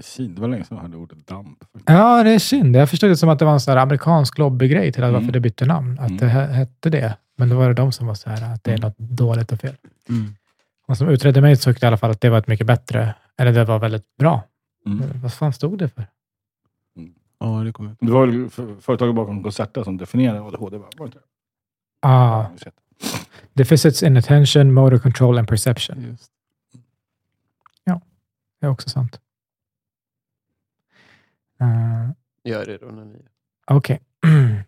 Precis, det var länge sedan jag hörde ordet damp. Ja, det är synd. Jag förstod det som att det var en sån här amerikansk lobbygrej till att Mm. varför det bytte namn. Att Mm. det he- hette det. Men då var det de som var så här att det är Mm. något dåligt och fel. Mm. Och som utredde mig tyckte i alla fall att det var ett mycket bättre, eller det var väldigt bra. Mm. Vad fan stod det för? Ja, det kommer jag Det var väl för- företaget bakom Concerta som definierade ADHD? va? Var det inte det? Ah, Ja, deficits in attention, motor control and perception. Just. Det är också sant. Uh, Gör det då när ni... Okej.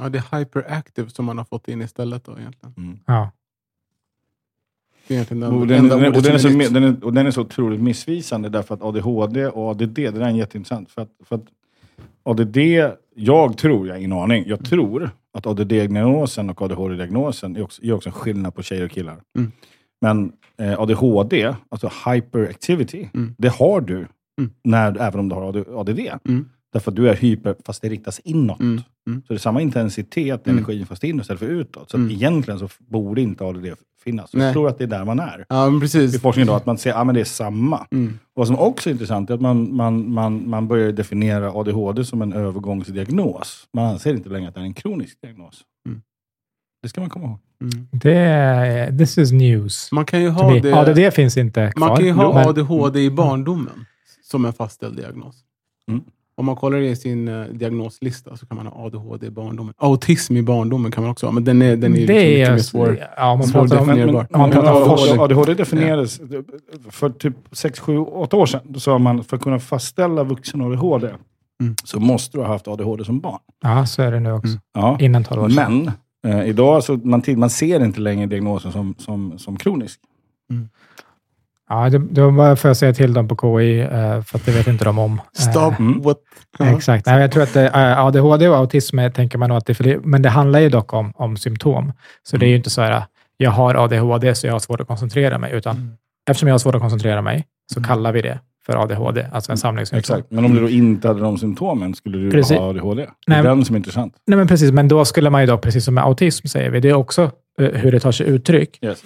Ja, det är hyperactive som man har fått in istället då egentligen. Mm. ja. Det är egentligen den, Och den, den, och, den är så, är den, och den är så otroligt missvisande därför att ADHD och ADD, det där är jätteintressant. För att, för att ADD, jag tror, jag har ingen aning, jag tror att ADD-diagnosen och ADHD-diagnosen är också, är också en skillnad på tjejer och killar. Mm. Men eh, ADHD, alltså hyperactivity, Mm. det har du Mm. när, även om du har AD- ADD. Mm. Därför att du är hyper, fast det riktas inåt. Mm. Mm. Så det är samma intensitet i Mm. energin fast inåt istället för utåt. Så Mm. att egentligen så borde inte ADD finnas. Så jag tror att det är där man är Ja, men i precis. forskningen idag, att man ser att ah, men det är samma. Mm. Vad som också är intressant är att man, man, man, man börjar definiera ADHD som en övergångsdiagnos. Man anser inte längre att det är en kronisk diagnos. Mm. Det ska man komma ihåg. Mm. Det är, this is news. Man kan ju ha det, ADD finns inte kvar. man kan ju ha men- ADHD i barndomen som en fastställd diagnos. Mm. Om man kollar i sin eh, diagnoslista så kan man ha ADHD i barndomen. Autism i barndomen kan man också ha, men den är, den är ju liksom det mycket är, mer svår. ja, man svår om. Men, man pratar om ADHD, forskning. ADHD definierades för typ 6, 7, 8 år sedan. Då sa man för att kunna fastställa vuxen ADHD Mm. så måste du ha haft ADHD som barn. ja, så är det nu också. Mm. Ja. Innan 12 år sedan. Men eh, idag så man, man ser inte längre diagnosen som, som, som kronisk. Ja, det, det var bara för att säga till dem på KI, eh, för att det vet inte de om. Stop Mm. what... Eh, Exakt. Nej, jag tror att det, eh, ADHD och autism är- tänker man nog att det, det, men det handlar ju dock om, om symptom. Så det är ju inte så här, jag har ADHD så jag har svårt att koncentrera mig, utan Mm. eftersom jag har svårt att koncentrera mig så Mm. kallar vi det för ADHD, alltså en samlingssymptom. Exakt. Men om du då inte hade de symptomen, skulle du Precis. ha ADHD? Det Nej, är men- den som är intressant. Nej, men precis, men då skulle man ju då, precis som med autism säger vi, det är också eh, hur det tar sig uttryck. Yes.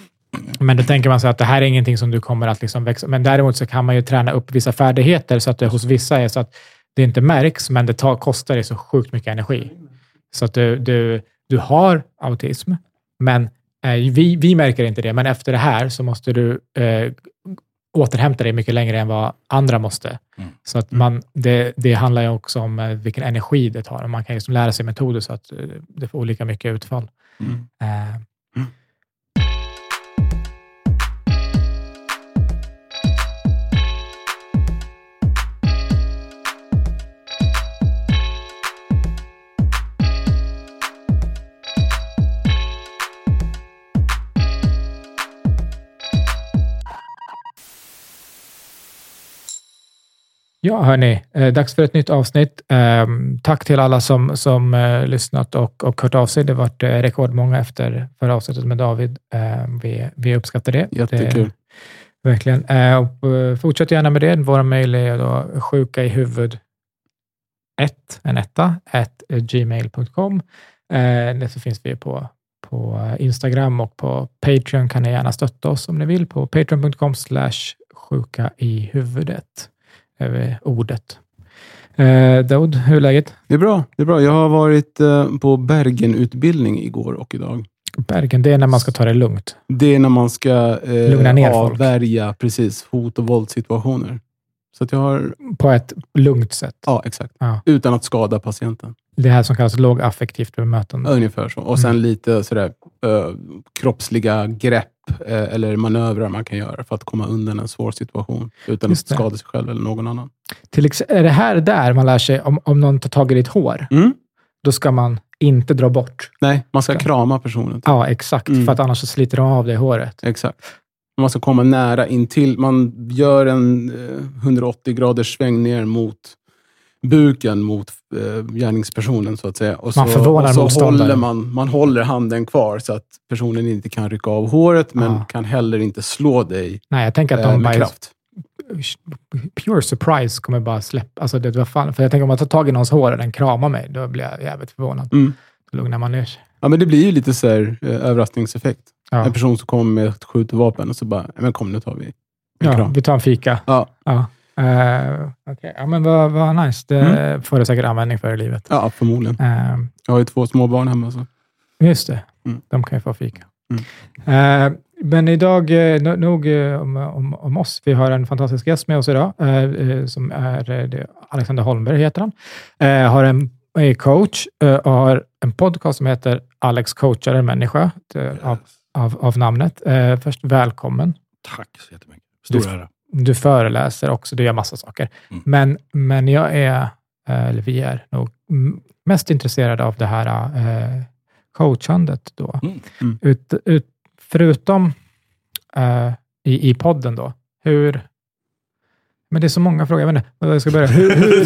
Men då tänker man sig att det här är ingenting som du kommer att liksom växa... Men däremot så kan man ju träna upp vissa färdigheter så att det hos vissa är så att det inte märks, men det tar, kostar dig så sjukt mycket energi. Så att du, du, du har autism, men eh, vi, vi märker inte det. Men efter det här så måste du eh, återhämta dig mycket längre än vad andra måste. Mm. Så att man, det, det handlar ju också om eh, vilken energi det tar. Och man kan ju liksom lära sig metoder så att eh, det får olika mycket utfall. Mm. Eh, Ja, hörni, eh, dags för ett nytt avsnitt. Eh, tack till alla som, som eh, lyssnat och, och hört av sig. Det har varit eh, rekordmånga efter förra avsnittet med David. Eh, vi, vi uppskattar det. Jättekul. Det, verkligen. Och, fortsätt gärna med det. Vår mejl är då sjuka i huvud 1, en etta, at gmail.com. Det så finns vi på, på Instagram och på Patreon kan ni gärna stötta oss om ni vill på patreon.com slash sjuka i huvudet. Över ordet. Eh, Daud, hur är läget? Det är bra. Det är bra. Jag har varit eh, på Bergen-utbildning igår och idag. Bergen, det är när man ska ta det lugnt. Det är när man ska eh, Lugna ner folk. avvärja precis, hot och våldssituationer. Så att jag har... På ett lugnt sätt. Ja, exakt. Ja. Utan att skada patienten. Det här som kallas lågaffektivt bemötande. Ungefär så. Och sen Mm. lite sådär, eh, kroppsliga grepp eh, eller manövrar man kan göra för att komma undan en svår situation utan att skada sig själv eller någon annan. Till är det här där man lär sig, om, om någon tar tag i ditt hår, Mm. då ska man inte dra bort. Nej, man ska Ska- krama personen. Ja, exakt. Mm. För att annars så sliter de av dig håret. Exakt. Man ska komma nära intill. Man gör en eh, 180 graders sväng ner mot buken mot eh, gärningspersonen så att säga. Och Man så, förvånar och så håller man, man håller handen kvar så att personen inte kan rycka av håret men Ja. kan heller inte slå dig Nej, jag tänker att eh, de med bara, kraft. pure surprise kommer bara släppa. Alltså det, vad fan, för jag tänker om man tar tag i någons hår och den kramar mig, då blir jag jävligt förvånad. Mm. Då lugnar man ner sig. Ja, men det blir ju lite så här, eh, överraskningseffekt. Ja. En person som kommer med ett skjutvapen och så bara, men kom nu tar vi en Ja, kram. vi tar en fika. Ja. Ja. Eh, Okej, ja, men vad, vad nice. Det får du säkert användning för i livet. Ja, förmodligen. Eh, Jag har ju två små barn hemma. Så. just det, Mm. de kan ju få fika. Eh, men idag, eh, no- nog om, om, om oss. Vi har en fantastisk gäst med oss idag, som är Alexander Holmberg, heter han. Eh, har en, är coach och har en podcast som heter Alex coachar en människa, av, av, av namnet. Eh, först, välkommen. Tack så jättemycket. Stor ära. Du föreläser också, du gör massa saker. Mm. Men, men jag är, eh, eller vi är nog mest intresserade av det här eh, coachandet då. Mm. Mm. Ut, ut, förutom eh, i, i podden då, hur... Men det är så många frågor, jag vet inte vad jag ska börja. Hur, hur,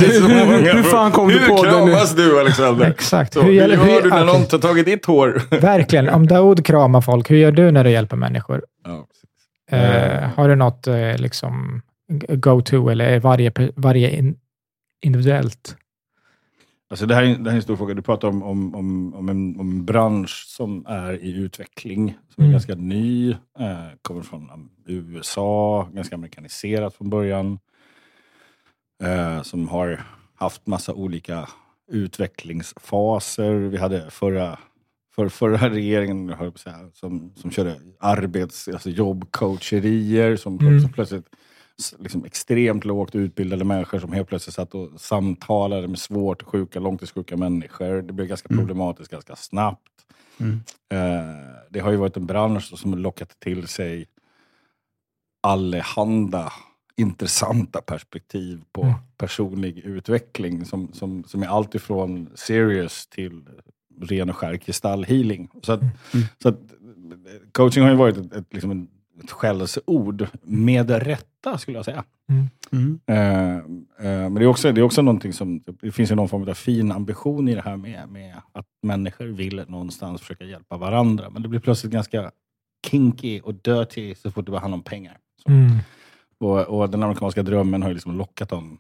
hur- hur fan kom du Hur på det nu? kramas du Alexander? exakt. Så, hur hur gör hur- du när någon tar tag i ditt hår? Verkligen. Om Daoud kramar folk, hur gör du när du hjälper människor? Ja, Eh, har du något eh, liksom go-to eller är varje, varje in, individuellt? Alltså det, här är, det här är en stor fråga. Du pratar om, om, om, om, en, om en bransch som är i utveckling, som är Mm. ganska ny, eh, kommer från USA, ganska amerikaniserat från början. Eh, som har haft massa olika utvecklingsfaser. Vi hade förra, för, förra regeringen som, som körde arbets, alltså jobbcoacherier som, Mm. plötsligt liksom extremt lågt utbildade människor som helt plötsligt satt och samtalade med svårt sjuka, långtidssjuka människor. Det blev ganska problematiskt ganska snabbt. Mm. Eh, det har ju varit en bransch som har lockat till sig allehanda intressanta perspektiv på Mm. personlig utveckling som, som, som är allt ifrån serious till ren och skär kristallhealing. Så att, så att, coaching har ju varit ett, ett, liksom ett skällsord, med rätta skulle jag säga. Mm. Eh, eh, men det är, också, det är också någonting som, det finns ju någon form av fin ambition i det här med, med att människor vill någonstans försöka hjälpa varandra. Men det blir plötsligt ganska kinky och dirty så fort det bara handlar om pengar. Mm. Och, och den amerikanska drömmen har ju liksom lockat dem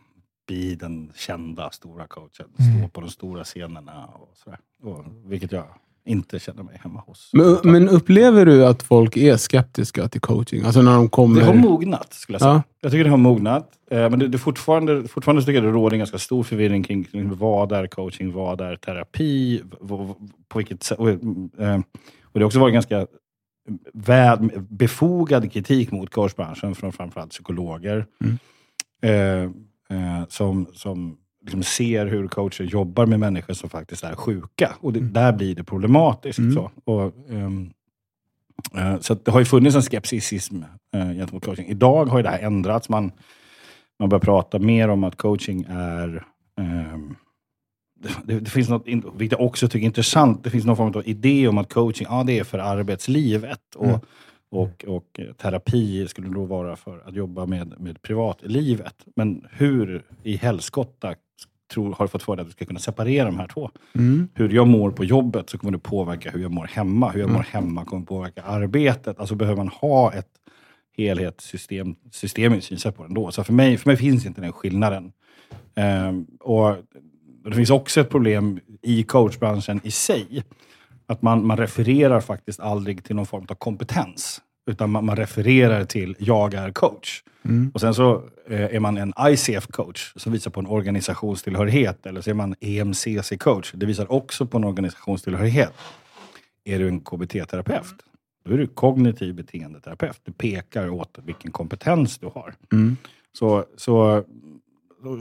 bli den kända stora coachen. Mm. Stå på de stora scenerna och sådär. Och, vilket jag inte känner mig hemma hos. Men, men upplever du att folk är skeptiska till coaching? Alltså när de kommer... Det har mognat, skulle jag säga. Ja. Jag tycker det har mognat. Eh, men det, det fortfarande, fortfarande tycker jag det råder en ganska stor förvirring kring, kring vad är coaching, vad är terapi, på vilket sätt. Och, eh, och det har också varit ganska väl, befogad kritik mot coachbranschen från framförallt psykologer. Mm. Eh, eh, som som liksom ser hur coacher jobbar med människor som faktiskt är sjuka. Och det, där blir det problematiskt. Mm. Så. Och, ehm, Eh, Så det har ju funnits en skepticism eh, gentemot coaching. Idag har ju det här ändrats. Man, man börjar prata mer om att coaching är... ehm, det, det finns något, vilket jag också tycker är intressant, det finns någon form av idé om att coaching, ja det är för arbetslivet. Och, Mm. Och, och terapi skulle då vara för att jobba med, med privatlivet. Men hur i helskotta tror, har du fått för dig att du ska kunna separera de här två? Mm. hur jag mår på jobbet så kommer det påverka hur jag mår hemma. Hur jag Mm. mår hemma kommer påverka arbetet. Alltså behöver man ha ett helhetssystem, systemiskt synsätt på det ändå. Så för mig, för mig finns inte den skillnaden. Ehm, och det finns också ett problem i coachbranschen i sig. Att man, man refererar faktiskt aldrig till någon form av kompetens. Utan man, man refererar till jag är coach. Mm. Och sen så eh, är man en ICF-coach som visar på en organisationstillhörighet. Eller så är man EMCC-coach. Det visar också på en organisationstillhörighet. Är du en KBT-terapeut, då är du kognitiv beteendeterapeut. Du pekar åt vilken kompetens du har. Mm. Så, så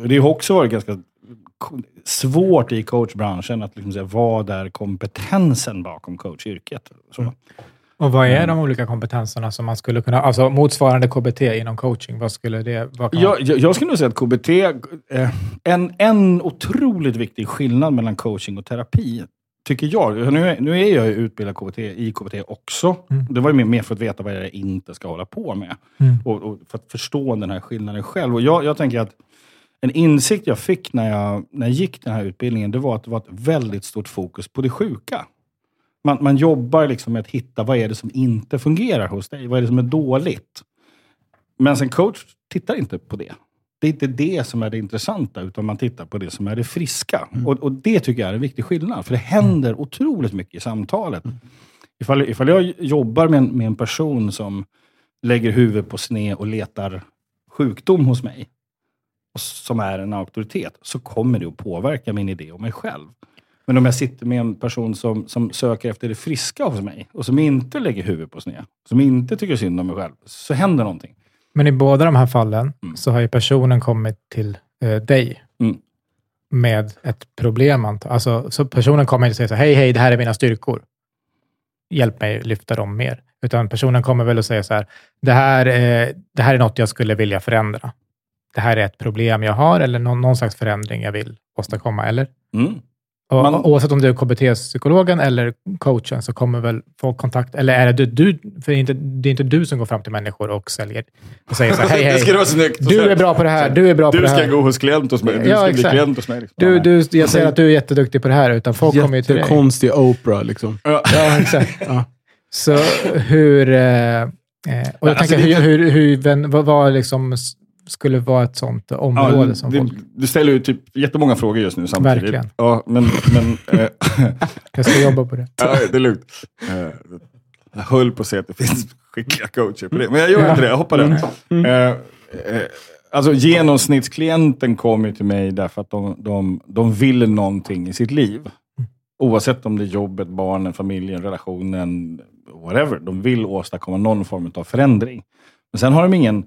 det har också varit ganska svårt i coachbranschen att liksom säga vad är kompetensen bakom coachyrket. Så. Och vad är Mm. de olika kompetenserna som man skulle kunna, alltså motsvarande KBT inom coaching, vad skulle det, man, Jag, jag, jag skulle nog säga att KBT, eh, en, en otroligt viktig skillnad mellan coaching och terapi, tycker jag. Nu är, nu är jag ju utbildad KBT, i KBT också. Mm. Det var ju mer, mer för att veta vad jag inte ska hålla på med. Mm. Och, och för att förstå den här skillnaden själv. Och jag, jag tänker att en insikt jag fick när jag, när jag gick den här utbildningen, det var att det var ett väldigt stort fokus på det sjuka. Man, man jobbar liksom med att hitta vad är det som inte fungerar hos dig. Vad är det som är dåligt? Men en coach tittar inte på det. Det är inte det som är det intressanta, utan man tittar på det som är det friska. Och, och det tycker jag är en viktig skillnad, för det händer otroligt mycket i samtalet. Ifall, ifall jag jobbar med en, med en person som lägger huvudet på sned och letar sjukdom hos mig, som är en auktoritet, så kommer det att påverka min idé om mig själv. Men om jag sitter med en person som, som söker efter det friska hos mig och som inte lägger huvudet på sned, som inte tycker synd om mig själv, så händer någonting. Men i båda de här fallen Mm. så har ju personen kommit till eh, dig Mm. med ett problem. Alltså, så personen kommer inte säga så hej, hej, det här är mina styrkor. Hjälp mig lyfta dem mer. Utan personen kommer väl att säga så här, det här, eh, det här är något jag skulle vilja förändra. Det här är ett problem jag har eller någon, någon slags förändring jag vill åstadkomma, eller? Mm. Och, Man- Oavsett om du är KBT-psykologen eller coachen så kommer väl folk kontakt, eller är det du, du för det är, inte, det är inte du som går fram till människor och säljer och säger så här, hej, Det ska hej, vara snyggt. Du är bra på det här, du är bra på Du det ska här. gå hos klient hos mig. Du Ja, ska bli exakt. klient hos mig. Liksom. Du, du, jag ser att du är jätteduktig på det här, utan folk kommer ju till dig. Jättekonstig Oprah liksom. Ja. Ja, exakt. Ja. Så hur... Eh, eh, och jag Alltså, tänker, det- hur, hur, hur, vad, vad liksom skulle vara ett sånt område Ja, som det, folk... du ställer ju typ jättemånga frågor just nu samtidigt. Verkligen. Ja, men, men eh, Jag ska jobba på det. ja, det är lugnt. Eh, jag höll på att säga att det finns skickliga coacher på det, men jag gör inte det. Jag hoppar. Eh, eh, alltså genomsnittsklienten kommer ju till mig därför att de, de, de vill någonting i sitt liv. Oavsett om det är jobbet, barnen, familjen, relationen, whatever. De vill åstadkomma någon form av förändring. Men sen har de ingen,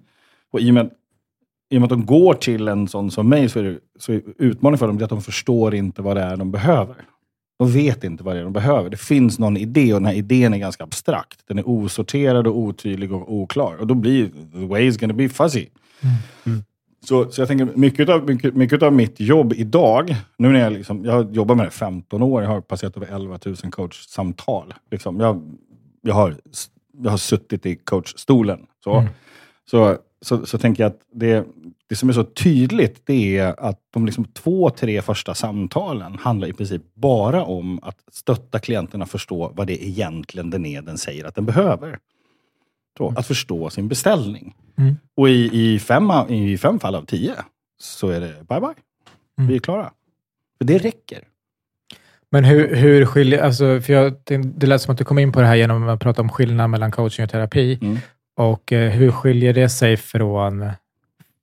och i och med, i och med att de går till en sån som mig, så är, det, så är utmaningen för dem att de förstår inte vad det är de behöver. De vet inte vad det är de behöver. Det finns någon idé och den här idén är ganska abstrakt. Den är osorterad och otydlig och oklar. Och då blir the way is gonna be fuzzy. Så, så jag tänker, mycket av, mycket, mycket av mitt jobb idag, nu när jag, liksom, jag har jobbat med det i 15 år, jag har passerat över 11 000 coachsamtal. Liksom, jag, jag, har, jag har suttit i coachstolen. Så, Mm. så, så, så tänker jag att det, det som är så tydligt, det är att de liksom två, tre första samtalen handlar i princip bara om att stötta klienterna förstå vad det egentligen den är den säger att den behöver. Så, att förstå sin beställning. Mm. Och i, i, fem, i fem fall av tio så är det bye bye. Mm. Vi är klara. För det räcker. Men hur, hur skiljer... Alltså, för jag, det, det lät som att du kom in på det här genom att prata om skillnad mellan coaching och terapi. Mm. Och eh, hur skiljer det sig från...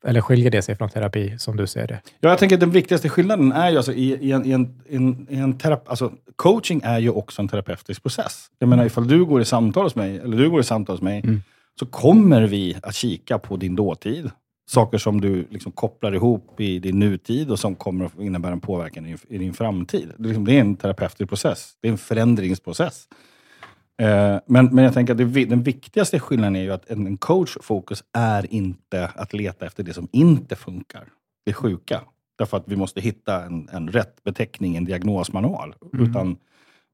Eller skiljer det sig från terapi, som du ser det? Ja, jag tänker att den viktigaste skillnaden är ju alltså i, i en, i en, i en, terapi, alltså coaching är ju också en terapeutisk process. Jag menar ifall du går i samtal hos mig, eller du går i samtal hos mig, Mm. så kommer vi att kika på din dåtid. Saker som du liksom kopplar ihop i din nutid och som kommer att innebära en påverkan i, din- i din framtid. Det är, liksom, det är en terapeutisk process. Det är en förändringsprocess. Eh, men, men jag tänker att det, den viktigaste skillnaden är ju att en, coach fokus är inte att leta efter det som inte funkar. Det sjuka. Därför att vi måste hitta en, en rätt beteckning, en diagnosmanual. Mm. Utan,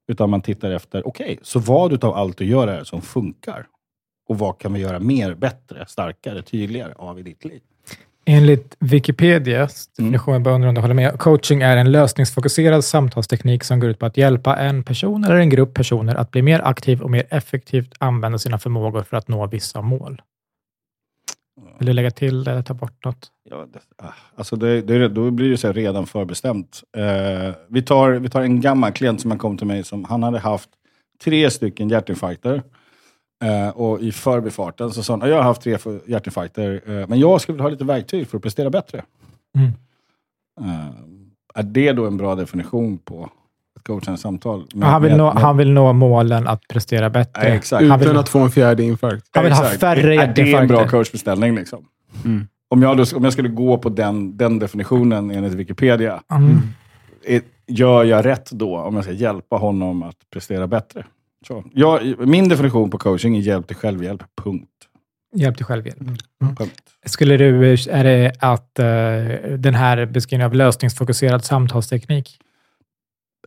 utan man tittar efter, okej, så vad utav allt du gör är det som funkar? Och vad kan vi göra mer, bättre, starkare, tydligare av i ditt liv? Enligt Wikipedias Mm. definition, jag bara undrar om du håller med, coaching är en lösningsfokuserad samtalsteknik som går ut på att hjälpa en person eller en grupp personer att bli mer aktiv och mer effektivt använda sina förmågor för att nå vissa mål. Vill du lägga till eller ta bort något? Ja, det, ah, alltså det, det, då blir det så redan förbestämt. Eh, vi, tar, vi tar en gammal klient som kom till mig, som han hade haft tre stycken hjärtinfarkter. Eh, och i förbifarten så sa han, "Ja, jag har haft tre hjärtinfarkter, eh, men jag skulle vilja ha lite verktyg för att prestera bättre. Mm. Eh, är det då en bra definition på ett coachande samtal? Ja, han, vill Med- nå, med- han vill nå målen att prestera bättre. Exakt. Han Utan vill- att få en fjärde infarkt. Han vill ha färre Är det en hjärtinfarkter. bra coachbeställning? Liksom? Mm. Om, jag då, om jag skulle gå på den, den definitionen enligt Wikipedia, Mm. är- gör jag rätt då om jag ska hjälpa honom att prestera bättre? Så, jag, min definition på coaching är hjälp till självhjälp, punkt. Hjälp till självhjälp. punkt. Skulle du, är det att eh, den här beskrivningen av lösningsfokuserad samtalsteknik?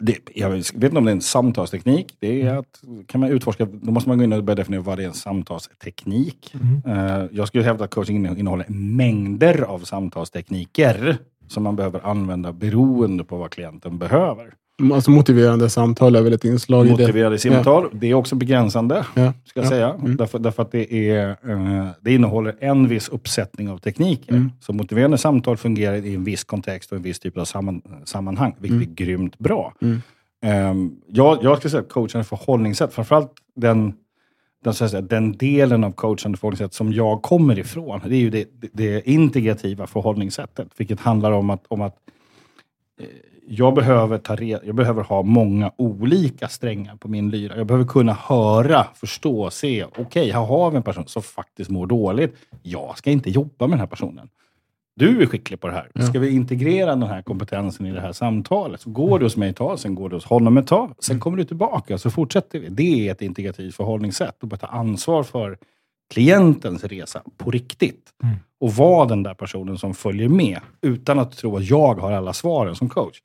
Det, jag vet inte om det är en samtalsteknik. Det är att, kan man utforska, då måste man gå in och börja definiera vad det är en samtalsteknik. Mm. Eh, jag skulle hävda att coaching inne- innehåller mängder av samtalstekniker som man behöver använda beroende på vad klienten behöver. Alltså motiverande samtal är väl ett inslag i det. Motiverade samtal, det är också begränsande. Ja. ska jag Ja. säga. Mm. Därför, därför att det, är, eh, det innehåller en viss uppsättning av tekniker. Mm. Så motiverande samtal fungerar i en viss kontext och en viss typ av samman, sammanhang, vilket Mm. är grymt bra. Mm. Ehm, jag, jag skulle säga att coachande förhållningssätt, framförallt den, den, så säga, den delen av coachande förhållningssätt som jag kommer ifrån. Det är ju det, det, det integrativa förhållningssättet, vilket handlar om att, om att eh, jag behöver, ta re, jag behöver ha många olika strängar på min lyra. Jag behöver kunna höra, förstå, se. Okej, okay, här har vi en person som faktiskt mår dåligt. Jag ska inte jobba med den här personen. Du är skicklig på det här. Ska vi integrera den här kompetensen i det här samtalet? Så går du hos mig ett tag, sen går du hos honom ett tag. Sen kommer du tillbaka, så fortsätter vi. Det är ett integrativt förhållningssätt. Du behöver ta ansvar för klientens resa på riktigt. Mm. Och vara den där personen som följer med, utan att tro att jag har alla svaren som coach.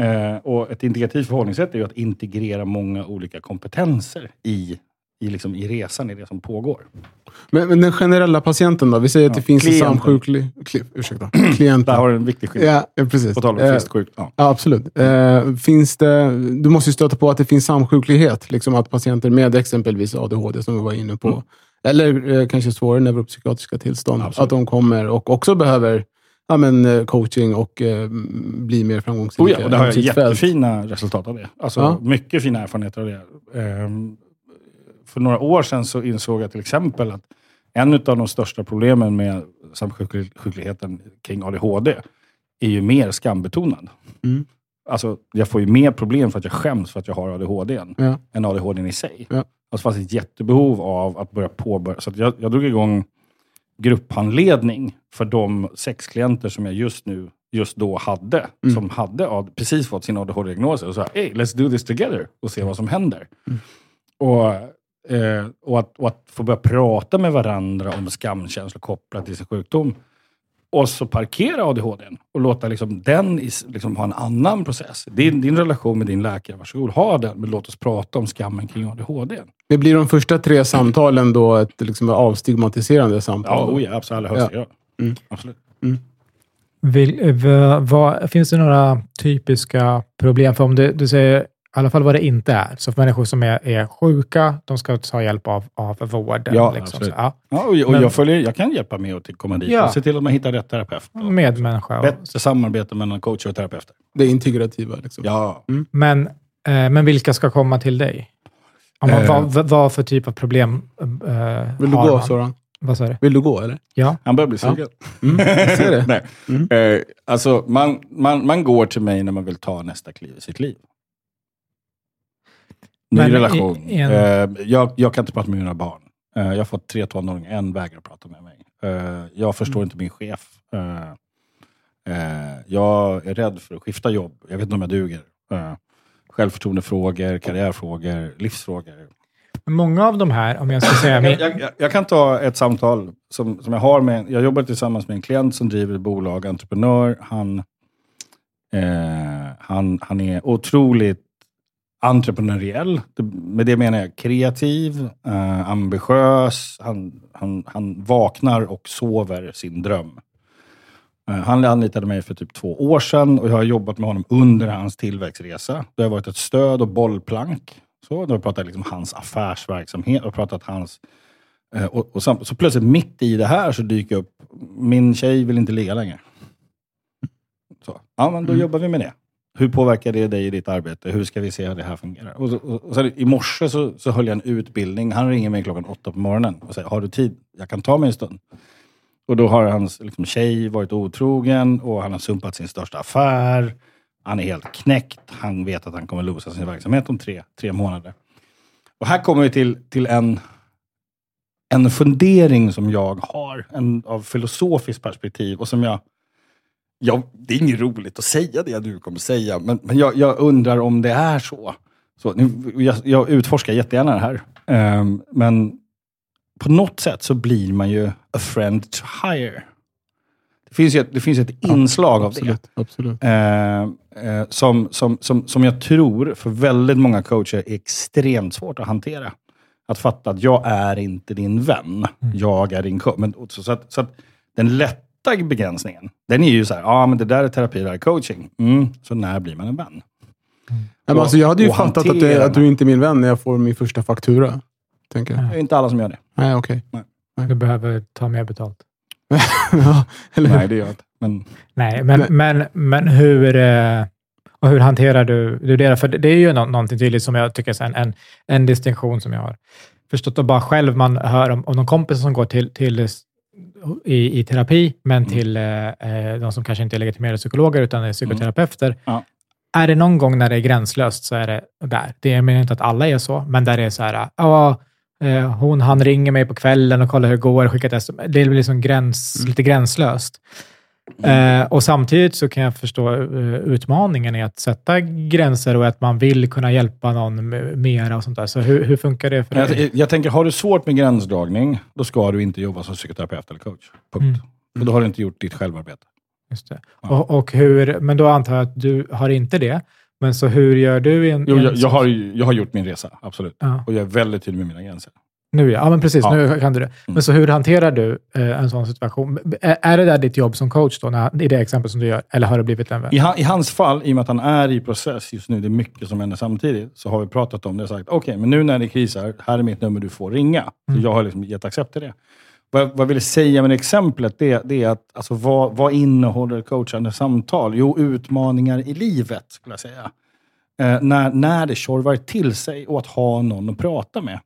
Eh, och ett integrativt förhållningssätt är ju att integrera många olika kompetenser i, i, liksom, i resan, i det som pågår. Men, men den generella patienten då? Vi säger att det finns klienten. en samsjuklig... Kli, ursäkta. Klienten. Där har du en viktig skillnad. Ja, ja, precis. På tal om Eh, friskt sjukt. Ja. Ja, absolut. Eh, finns det, du måste ju stöta på att det finns samsjuklighet. Liksom att patienter med exempelvis ADHD, som vi var inne på, Mm. Eller eh, kanske svårare neuropsykiatriska tillstånd, Absolut. att de kommer och också behöver ja, men, eh, coaching och eh, bli mer framgångsrika. Oh ja, och det har jag sitt fält. jättefina resultat av det. Alltså, Ja. Mycket fina erfarenheter av det. Ehm, för några år sedan så insåg jag till exempel att en av de största problemen med samsjukligheten kring ADHD är ju mer skambetonad. Mm. Alltså, jag får ju mer problem för att jag skäms för att jag har ADHD Ja. än ADHD i sig. Ja. Alltså, det fanns ett jättebehov av att börja påbörja. Så jag, jag drog igång grupphandledning för de sex klienter som jag just nu, just då hade, Mm. som hade AD, precis fått sin ADHD-diagnos. Och sa, hey, let's do this together och se vad som händer. Mm. Och, eh, och, att, och att få börja prata med varandra om skamkänslor kopplat till sin sjukdom. Och så parkera ADHD och låta liksom den liksom ha en annan process. Din, din relation med din läkare, varsågod, ha den. Men låt oss prata om skammen kring ADHD. Det blir de första tre samtalen då ett liksom, avstigmatiserande Ja, samtal? oh ja absolut. Allra högsta grad. Mm. Absolut. Vill, eh, vad, finns det några typiska problem? För om du, du säger i alla fall vad det inte är. Så för människor som är, är sjuka, de ska ta hjälp av, av vården. Ja, liksom. absolut. Så, ja. Ja, och, och Men- jag, följer, jag kan hjälpa med att komma dit Ja. och se till att man hittar rätt terapeut. Medmänniska. och- Bättre samarbete mellan coacher och terapeuter. Det integrativa. Liksom. Ja. Men, eh, men vilka ska komma till dig? Om man, Eh. vad, vad- för typ av problem eh, Vill du har gå? Soran? Vad sa du? Vill du gå, eller? Ja. Han börjar bli sugen. Mm, jag ser det. Nej. Mm. Eh, alltså, man, man, man går till mig när man vill ta nästa kliv i sitt liv. Ny Men relation. en- Eh, jag, jag kan inte prata med mina barn. Eh, jag har fått tre tonåringar, en vägrar prata med mig. Eh, jag förstår Mm. inte min chef. Jag är rädd för att skifta jobb. Jag vet inte om jag duger. Självförtroendefrågor, karriärfrågor, livsfrågor. Många av de här, om jag ska säga... Jag, jag, jag, jag kan ta ett samtal som, som jag har med... Jag jobbar tillsammans med en klient som driver ett bolag, entreprenör. Han, eh, han, han är otroligt entreprenöriell. Med det menar jag kreativ, eh, ambitiös. Han, han, han vaknar och sover sin dröm. Eh, Han anlitade mig för typ två år sedan och jag har jobbat med honom under hans tillväxtresa. Det har varit ett stöd och bollplank. Så, då har jag pratat liksom hans affärsverksamhet och pratat hans... eh, Och, och sam, så plötsligt mitt i det här så dyker upp, min tjej vill inte ligga längre. Så, ja, men då Mm. jobbar vi med det. Hur påverkar det dig i ditt arbete? Hur ska vi se hur det här fungerar? Och, så, och, och sen, I morse så, så höll jag en utbildning. Han ringer mig klockan åtta på morgonen och säger, har du tid? Jag kan ta mig en stund. Och då har hans liksom, tjej varit otrogen och han har sumpat sin största affär. Han är helt knäckt. Han vet att han kommer losa sin verksamhet om tre, tre månader. Och här kommer vi till, till en, en fundering som jag har, en, av filosofiskt perspektiv och som jag, jag... Det är inget roligt att säga det jag nu kommer säga, men, men jag, jag undrar om det är så. så nu, jag, jag utforskar jättegärna det här, Ehm, men på något sätt så blir man ju a friend to hire. Det finns ett, det finns ett inslag av det. Absolut. absolut. Eh, eh, som, som, som, som jag tror för väldigt många coacher är extremt svårt att hantera. Att fatta att jag är inte din vän, jag är din coach. Men, så, så, att, så att den lätta begränsningen, den är ju så här, ja ah, men det där är terapi, det där är coaching. Mm, så när blir man en vän? Ja, men alltså, jag hade ju fattat att, det, att du inte är min vän när jag får min första faktura. Tänker jag. Det är inte alla som gör det. Nej, okej. Du behöver ta mer betalt. ja, eller? Nej, det gör jag inte. Men Nej, men, Nej. men, men hur, eh, och hur hanterar du, du det? För det är ju nå- någonting tydligt som jag tycker är en, en, en distinktion som jag har förstått och bara själv man hör om, om någon kompis som går till, till i, i terapi, men Mm. till eh, eh, de som kanske inte är legitimerade psykologer utan är psykoterapeuter. Mm. Ja. Är det någon gång när det är gränslöst så är det där. Det är menar inte att alla är så, men där det är så här, ja, eh, hon, han ringer mig på kvällen och kollar hur det går, skickar ett sms. Det är liksom gräns, Mm. lite gränslöst. Eh, och samtidigt så kan jag förstå eh, utmaningen i att sätta gränser och att man vill kunna hjälpa någon mera och sånt där. Så hur, hur funkar det för dig? Jag, jag tänker, har du svårt med gränsdragning, då ska du inte jobba som psykoterapeut eller coach. Punkt. Mm. För då har du inte gjort ditt självarbete. Just det. Ja. Och, och hur, men då antar jag att du har inte det. Men så hur gör du? En, Jo, jag, jag, har, jag har gjort min resa, absolut. Ja, Och jag är väldigt tydlig med mina gränser. Nu ja. ja, men precis. Ja. Nu kan du det. Men så hur hanterar du eh, en sån situation? Är, det där ditt jobb som coach då, när, i det exempel som du gör? Eller har det blivit en vän? I, han, I hans fall, i och med att han är i process just nu, det är mycket som händer samtidigt, så har vi pratat om det och sagt, okej, men nu när det krisar, här är mitt nummer, du får ringa. Mm. Jag har liksom gett accept till det. Vad, vad jag ville säga med det exemplet, det, det är att alltså, vad, vad innehåller coachande samtal? Jo, utmaningar i livet, skulle jag säga. Eh, när, när det tjorvar till sig och att ha någon att prata med.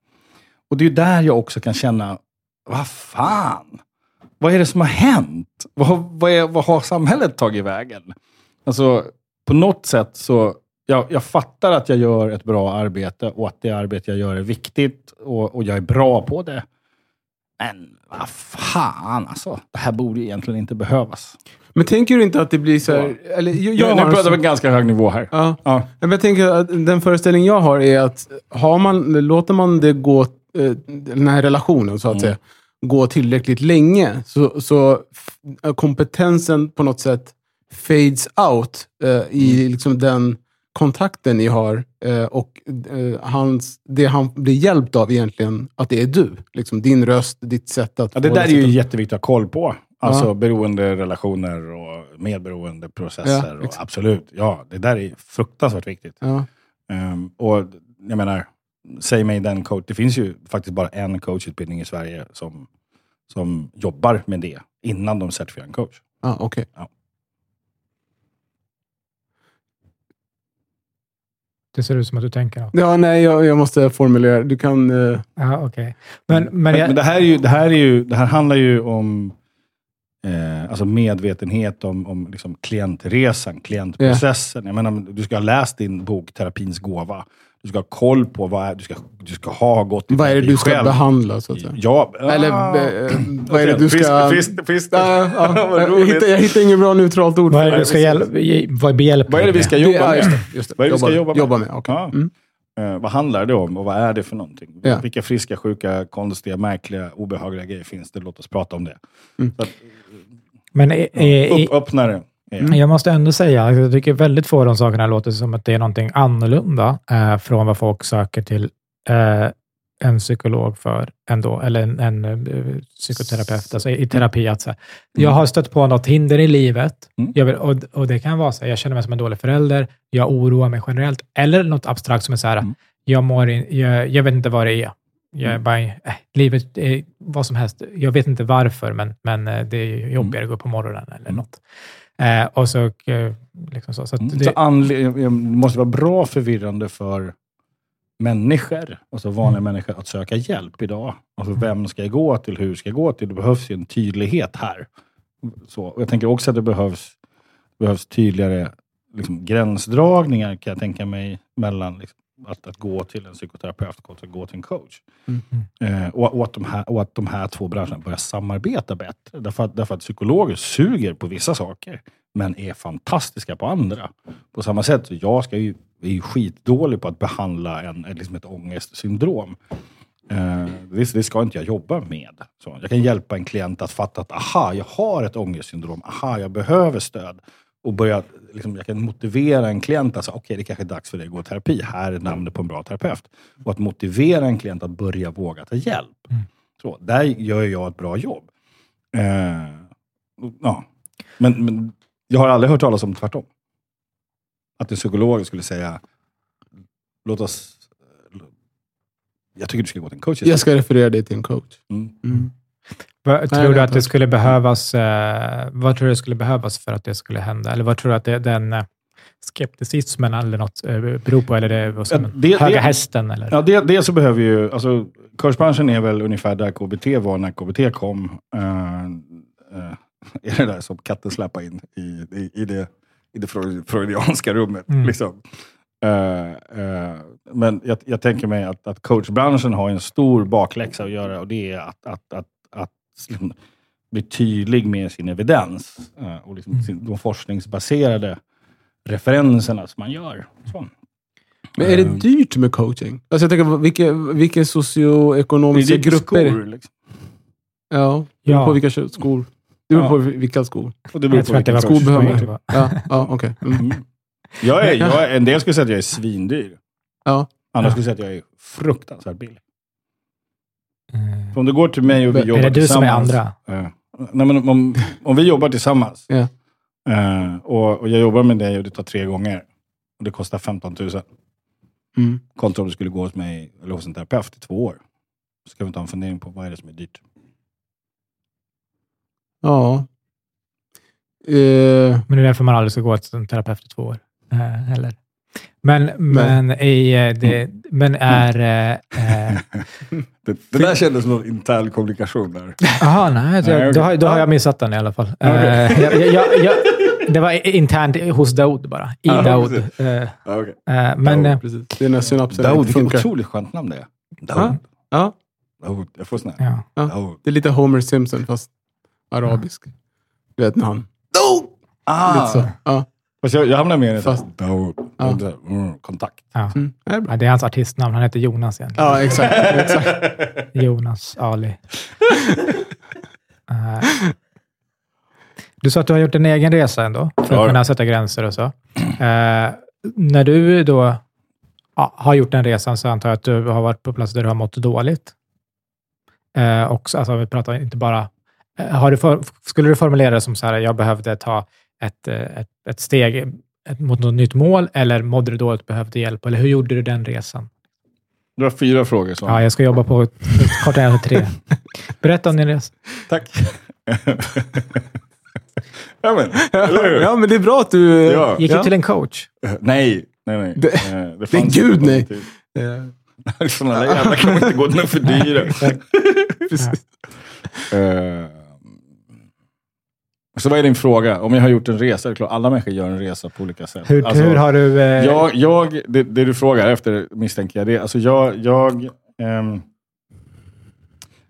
Och det är ju där jag också kan känna, vad fan? Vad är det som har hänt? Vad, vad, är, vad har samhället tagit vägen? Alltså, på något sätt så... Jag, jag fattar att jag gör ett bra arbete och att det arbete jag gör är viktigt och, och jag är bra på det. Men vad fan alltså. Det här borde ju egentligen inte behövas. Men tänker du inte att det blir så här... Eller, jag, jag nu pratar vi en ganska hög nivå här. Ja. Ja. Men jag tänker att den föreställning jag har är att har man, låter man det gå, den här relationen så att Mm. säga, gå tillräckligt länge så, så f- kompetensen på något sätt fades out eh, i Mm. liksom den kontakten ni har eh, och eh, hans, det han blir hjälpt av egentligen, att det är du. Liksom din röst, ditt sätt att... Ja, det där är ju till- jätteviktigt att ha koll på. Alltså Ja. beroende relationer och medberoende processer. Ja, och absolut, ja, det där är fruktansvärt viktigt. Ja. Ehm, och jag menar, säg mig den coach. Det finns ju faktiskt bara en coachutbildning i Sverige som, som jobbar med det innan de certifierar en coach. Ah, okej. Det ser ut som att du tänker något. Ja, nej, jag, jag måste formulera. Du kan... eh, Ja, okej. Men, men, Men, jag, men det, här är ju, det, här är ju, det här handlar ju om eh, alltså medvetenhet om, om liksom klientresan, klientprocessen. Jag menar, du ska ha läst din bok Terapins gåva. Du ska ha koll på vad är, du, ska, du ska ha gått i vad är det du ska själv. behandla, så att säga? Ja, Eller eh, vad är det du ska... Fisk, fisk, fisk. Ja, ja, jag, hittar, jag hittar inget bra neutralt ord. vad är det du ska hjälpa, vad behjälpa Vad är det vi ska jobba med? just det, just det. Vad är det vi ska jobba med? Jobba med. Ja. Mm. Eh, vad handlar det om och vad är det för någonting? Ja. Vilka friska, sjuka, konstiga, märkliga, obehagliga grejer finns det? Låt oss prata om det. Mm. Så att, Men är, upp, öppna det. Ja. Jag måste ändå säga att jag tycker väldigt få av de sakerna låter som att det är någonting annorlunda eh, från vad folk söker till eh, en psykolog för ändå, eller en, en eh, psykoterapeut, alltså i terapi. Att, så här, Jag har stött på något hinder i livet Mm. vill, och, och det kan vara så här, jag känner mig som en dålig förälder, jag oroar mig generellt, eller något abstrakt som är så här, Mm. jag, mår in, jag, jag vet inte vad det är. Jag är Mm. bara, äh, livet är vad som helst. Jag vet inte varför, men, men eh, det är jobbigare att gå upp på morgonen eller Mm. något. Eh, och så, eh, liksom så. så Mm. det, Så anle- det måste vara bra förvirrande för människor, alltså vanliga Mm. människor, att söka hjälp idag. Alltså vem ska jag gå till? Hur ska jag gå till? Det behövs ju en tydlighet här. Så, och jag tänker också att det behövs, behövs tydligare liksom, gränsdragningar, kan jag tänka mig, mellan liksom, att, att gå till en psykoterapeut och att gå till en coach. Mm. Eh, och, och, att de här, och att de här två branscherna börjar samarbeta bättre. Därför att, därför att psykologer suger på vissa saker, men är fantastiska på andra. På samma sätt, så jag ska ju, är ju skitdålig på att behandla en, liksom ett ångestsyndrom. Eh, det, det ska inte jag jobba med. Så, jag kan hjälpa en klient att fatta att aha, jag har ett ångestsyndrom. Aha, jag behöver stöd. Och börja, liksom, jag kan motivera en klient att säga, okej, det kanske är dags för dig att gå i terapi. Här är namnet på en bra terapeut. Och att motivera en klient att börja våga ta hjälp. Mm. Så, där gör jag ett bra jobb. Eh, ja. men, men jag har aldrig hört talas om tvärtom. Att en psykolog skulle säga, låt oss... Jag tycker du ska gå till en coach istället. Jag ska referera dig till en coach. Mm. Mm. Vad, Nej, tror du att det skulle behövas, eh, vad tror du det skulle behövas för att det skulle hända? Eller vad tror du att det, den, eh, skepticismen eller något eh, beror på? Eller det är som det- höga det- hästen? Eller? Ja, det, det så behöver ju... Alltså, kursbranschen är väl ungefär där KBT var när KBT kom. Uh, uh, är det där som katten släpar in i, i, i, det, i det freud- freudianska rummet. Mm. Liksom. Eh, men jag, jag tänker mig att, att coachbranschen har en stor bakläxa att göra och det är att, att, att, liksom bli tydlig med sin evidens eh, och liksom Mm. de forskningsbaserade referenserna som man gör. Så. Men är det Eh, dyrt med coaching? Alltså jag tänker, vilka, vilka det socioekonomiska är lite grupper? skor, liksom. Ja, det beror Ja. på vilka skor. Det beror Ja. på vilka skor. Och det beror Jag det var coach skor behöver är. man. Ja, ja okej. Mm. Mm. Jag är, jag är, en del skulle säga att jag är svindyr. Ja. Andra Ja. skulle säga att jag är fruktansvärt billig. Mm. För om du går till mig och vi jobbar Är det du som är tillsammans. andra? Eh, nej, men om, om vi jobbar tillsammans Ja. eh, och, och jag jobbar med dig och det tar tre gånger och det kostar 15 000. Mm. Kontra om du skulle gå hos mig eller hos en terapeut i två år. Så ska vi ta en fundering på vad är det som är dyrt. Ja. Eh, Men det är därför man aldrig ska gå till en terapeut i två år. Eh, heller. Men, men, i, eh, det, men är... eh, Det, det där kändes som en intern kommunikation där. Jaha, nej. Nej, då, okej. då, har, då har jag missat den i alla fall. Okej. Eh, jag, jag, jag, jag, det var internt hos Daoud bara. I Ja, Daoud. precis. Ja, okay. eh, men eh, precis. Det är när synapsen Daoud, vilket funkar. otroligt skönt namn det är. Ja. Daoud. Ja, Daoud. Jag får sån här. ja. Daoud. det är lite Homer Simpson fast arabisk. Du vet han... Daoud! Ah! Lite så. Ja. Fast jag, jag hamnar mer i Fast-. Ja. Mm, kontakt. Ja. Mm. Det är bra. Ja, det är hans artistnamn. Han heter Jonas egentligen. Ja, exakt. exakt. Jonas Ali. Eh, du sa att du har gjort en egen resa ändå, för att kunna sätta gränser och så. Eh, när du då ja, har gjort den resan så antar jag att du har varit på platser där du har mått dåligt. Eh, och, så- alltså, vi pratar inte bara... Har du för, skulle du formulera det som så här, jag behövde ta ett, eh, ett, ett steg ett, mot något nytt mål, eller mådde du dåligt behövde hjälp? Eller hur gjorde du den resan? Du har fyra frågor. Så. Ja, jag ska jobba på kortare än tre. Berätta om din resa. Tack. ja, men? Ja, men det är bra att du... Ja. Gick Ja. du till en coach? Nej, nej, nej. Det- Eh, det det är gud, nej. Eh, Sådana där jävla kan man inte gå den är för dyra. Eh, så vad är din fråga? Om jag har gjort en resa? Det är klart, alla människor gör en resa på olika sätt. Hur, Alltså, hur har du... Eh, Jag, jag, det, det du frågar efter misstänker jag. Det, alltså jag, jag, ehm,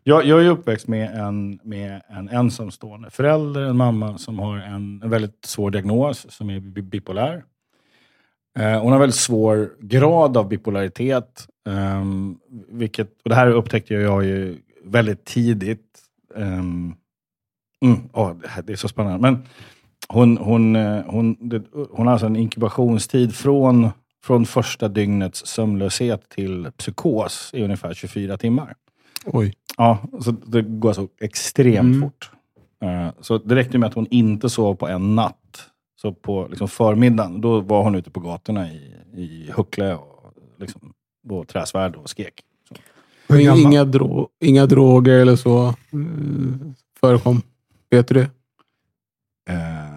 jag, jag är uppväxt med en, med en ensamstående förälder, en mamma som har en, en väldigt svår diagnos som är bi- bipolär. Eh, hon har väldigt svår grad av bipolaritet. ehm, vilket, och det här upptäckte jag ju väldigt tidigt. Um, mm, åh, det, är så spännande. Men hon, hon, eh, hon, det, hon har alltså en inkubationstid från, från första dygnets sömnlöshet till psykos i ungefär 24 timmar. Oj. Ja, så det går så extremt Mm. fort. Eh, Så det räckte med att hon inte sov på en natt. Så på liksom förmiddagen, då var hon ute på gatorna i, i Huckle och liksom, på Träsvärd och skrek. Inga, dro inga droger eller så eh, förekom. Vet du det? Eh,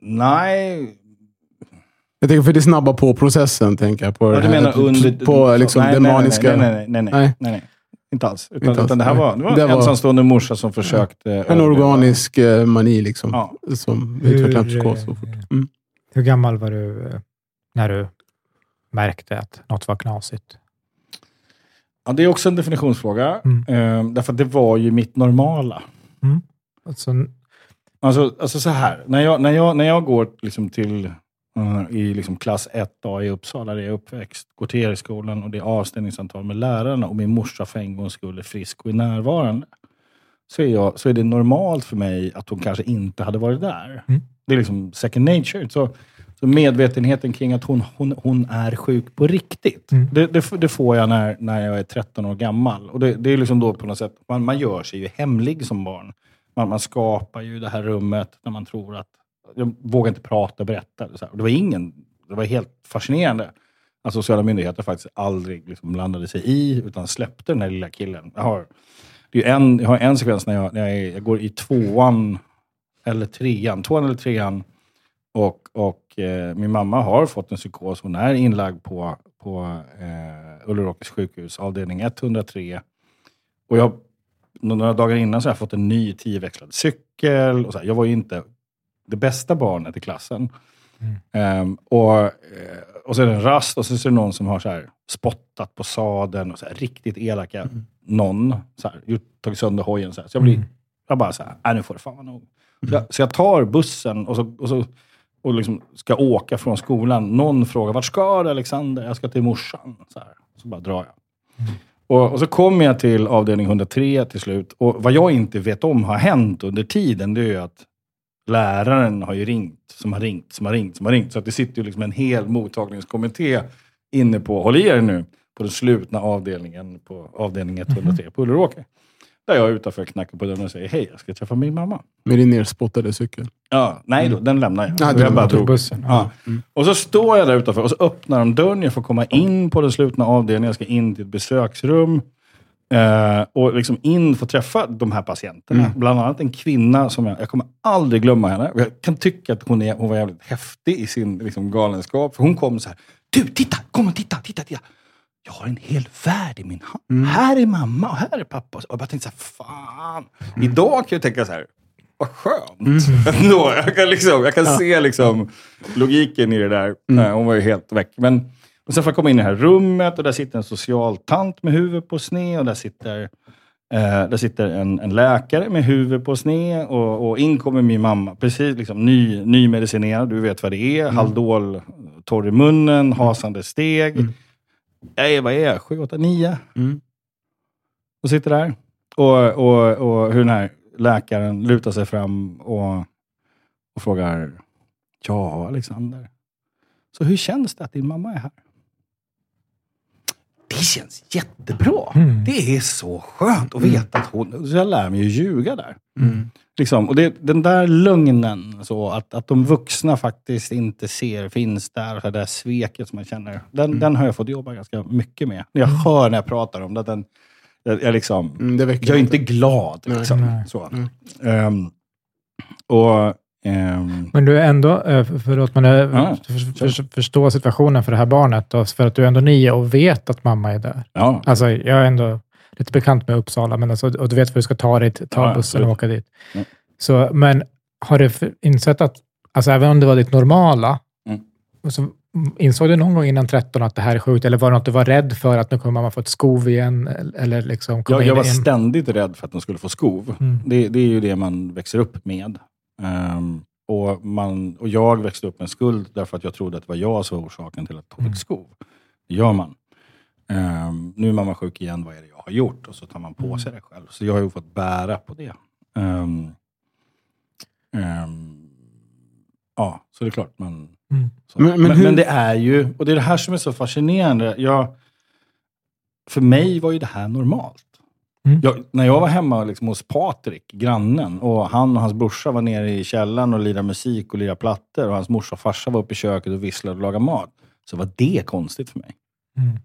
nej, Jag tänker för det snabbar på processen, tänker jag. På, Ja, du här- menar under... på liksom nej, det nej, maniska. Nej, nej, nej. nej, Nej. nej, nej, nej. Inte alls. Utan, Inte alls, utan det här var, det var Det en var- ensamstående morsa som försökte... En överleva. organisk eh, mani liksom. Ja. Som Hur, utvecklar psykos så fort. eh, Mm. Hur gammal var du eh, när du märkte att något var knasigt? Ja, det är också en definitionsfråga. Mm. Eh, därför att det var ju mitt normala. Alltså, Alltså, alltså så här, när jag, när jag, när jag går liksom till eh, i liksom klass 1A i Uppsala, där jag är uppväxt, går till Eriksskolan och det är avstängningssamtal med lärarna och min morsa för en gångs skull är frisk och är närvarande. Så är, jag, så är det normalt för mig att hon kanske inte hade varit där. Mm. Det är liksom second nature. Så, så medvetenheten kring att hon, hon, hon är sjuk på riktigt, Mm. det, det, det får jag när, när jag är 13 år gammal. Och det, det är liksom då på något sätt, man, man gör sig ju hemlig som barn. Man, man skapar ju det här rummet när man tror att... Jag vågar inte prata och berätta. Så här. Det var ingen... Det var helt fascinerande att sociala myndigheter faktiskt aldrig liksom blandade sig i, utan släppte den här lilla killen. Jag har, det är en, jag har en sekvens när jag, när jag, är, jag går i tvåan eller trean, tvåan eller trean, Och, och eh, min mamma har fått en psykos. Hon är inlagd på, på eh, Ulleråkers sjukhus, avdelning 103. Och jag, några dagar innan så har jag fått en ny tioväxlad cykel. Och så här, jag var ju inte det bästa barnet i klassen. Ehm, och, eh, och så är det en rast och så är det någon som har så här spottat på sadeln och så här, riktigt elaka någon. Så här, gjort, tagit sönder hojen. Så, här. så jag blir jag bara så här, nej nu får det fan vara nog. Så, jag, så jag tar bussen och, så, och, så, och liksom ska åka från skolan. Någon frågar, vart ska du Alexander? Jag ska till morsan. Så, här. så bara drar jag. Och, och så kommer jag till avdelning 103 till slut. Och vad jag inte vet om har hänt under tiden, det är ju att läraren har ju ringt, som har ringt, som har ringt, som har ringt. Så att det sitter ju liksom en hel mottagningskommitté inne på, håll i er nu, på den slutna avdelningen på avdelning 103 på Ulleråker. Där jag är utanför knackar på dörren och säger, hej, jag ska träffa min mamma. Med din nerspottade cykel. Ja, nej då, den lämnar jag. Du jag bara drog. bussen. Ja. Och så står jag där utanför och så öppnar de dörren. Jag får komma in på den slutna avdelningen. Jag ska in till ett besöksrum. Eh, och liksom in få träffa de här patienterna. Bland annat en kvinna som jag, jag kommer aldrig glömma henne. Jag kan tycka att hon, är, hon var jävligt häftig i sin liksom, galenskap. För hon kom så här. Du, titta! Kom och titta, titta, titta! Jag har en hel värld i min hand. Här är mamma och här är pappa. Och jag bara tänkte så här, fan. Idag kan jag tänka så här, vad skönt. Ändå, jag kan, liksom, jag kan se liksom logiken i det där. Nej, hon var ju helt väck. Men, och sen får jag komma in i det här rummet och där sitter en socialtant med huvudet på sned och där sitter, eh, där sitter en, en läkare med huvudet på sned och, och in kommer min mamma. Precis liksom ny, nymedicinerad, du vet vad det är. Haldol, torr i munnen, hasande steg. Nej, vad är jag? Sju, åtta, nio? Mm. Och sitter där. Och, och, och hur den här läkaren lutar sig fram och, och frågar Ja, Alexander. Så hur känns det att din mamma är här? Det känns jättebra. Mm. Det är så skönt att veta att hon... Så jag lär mig ju ljuga där. Mm. Liksom. Och det, den där lögnen, så att, att de vuxna faktiskt inte ser, finns där, det där sveket som man känner. Den, den har jag fått jobba ganska mycket med. Jag hör när jag pratar om det. Den, jag, jag, liksom, Mm, jag är inte. glad. Nej. Liksom. Nej. Så. Mm. Ehm, och... ehm, Men du är ändå, eh, förlåt, men eh, Ja, för, för, förstå situationen för det här barnet, då, för att du är ändå nio och vet att mamma är där. ja, Alltså, jag är ändå lite bekant med Uppsala, men alltså, och du vet var du ska ta dig, ta Ja, bussen och åka dit. Ja. Så, men har du insett att, alltså, även om det var ditt normala, Mm. så insåg du någon gång innan 13 att det här är sjukt? Eller var det något du var rädd för, att nu kommer mamma få ett skov igen? Eller liksom jag, jag var i en- ständigt rädd för att de skulle få skov. Mm. Det, det är ju det man växer upp med. Ehm, och, man, och jag växte upp med skuld därför att jag trodde att det var jag som var orsaken till att hon Mm. fick skov. Det gör man. Ehm, nu är mamma sjuk igen, vad är det jag har gjort? Och så tar man på Mm. sig det själv. Så jag har ju fått bära på det. Ehm, ehm, ja, så det är klart man... Mm. Så. Men- Men, men men, det är ju, och det är det här som är så fascinerande. Jag, för mig var ju det här normalt. Mm. Jag, när jag var hemma liksom hos Patrik, grannen, och han och hans brorsa var nere i källaren och lirade musik och lirade plattor och hans morsa och farsa var uppe i köket och visslade och lagade mat. Så var det konstigt för mig. Mm.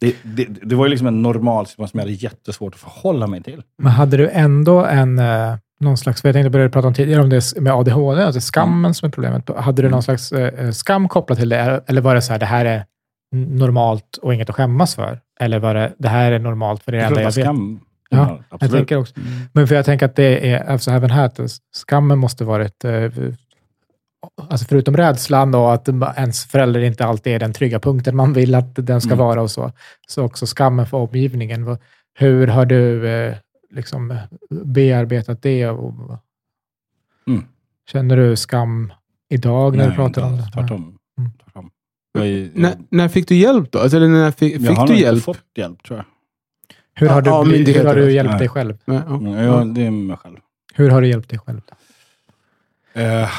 Det, det, det var ju liksom en normal situation som jag hade jättesvårt att förhålla mig till. Men hade du ändå en, eh, någon slags, jag tänkte börja prata om tidigare om det med ADHD, alltså skammen Mm. som är problemet. Hade du någon slags eh, skam kopplat till det? Eller var det så här, det här är normalt och inget att skämmas för? Eller var det, det här är normalt för det det enda jag vet? skam. Ja, Ja, Jag tänker också. Men för jag tänker att det är, alltså även här, att skammen måste varit, eh, alltså förutom rädslan och att ens förälder inte alltid är den trygga punkten man vill att den ska Mm. vara och så, så också skammen för omgivningen. Hur har du eh, liksom bearbetat det? Och, Mm. Känner du skam idag när Nej, du pratar inte om det? Tvärtom. Mm. Tvärtom. Jag, är- När, när fick du hjälp då? Alltså, eller när fick, jag fick har du nog hjälp? inte fått hjälp, tror jag. Hur har, Ja, du, hur har du hjälpt Nej. dig själv? Nej, ja. Mm, jag, det är mig själv. Hur har du hjälpt dig själv? Eh,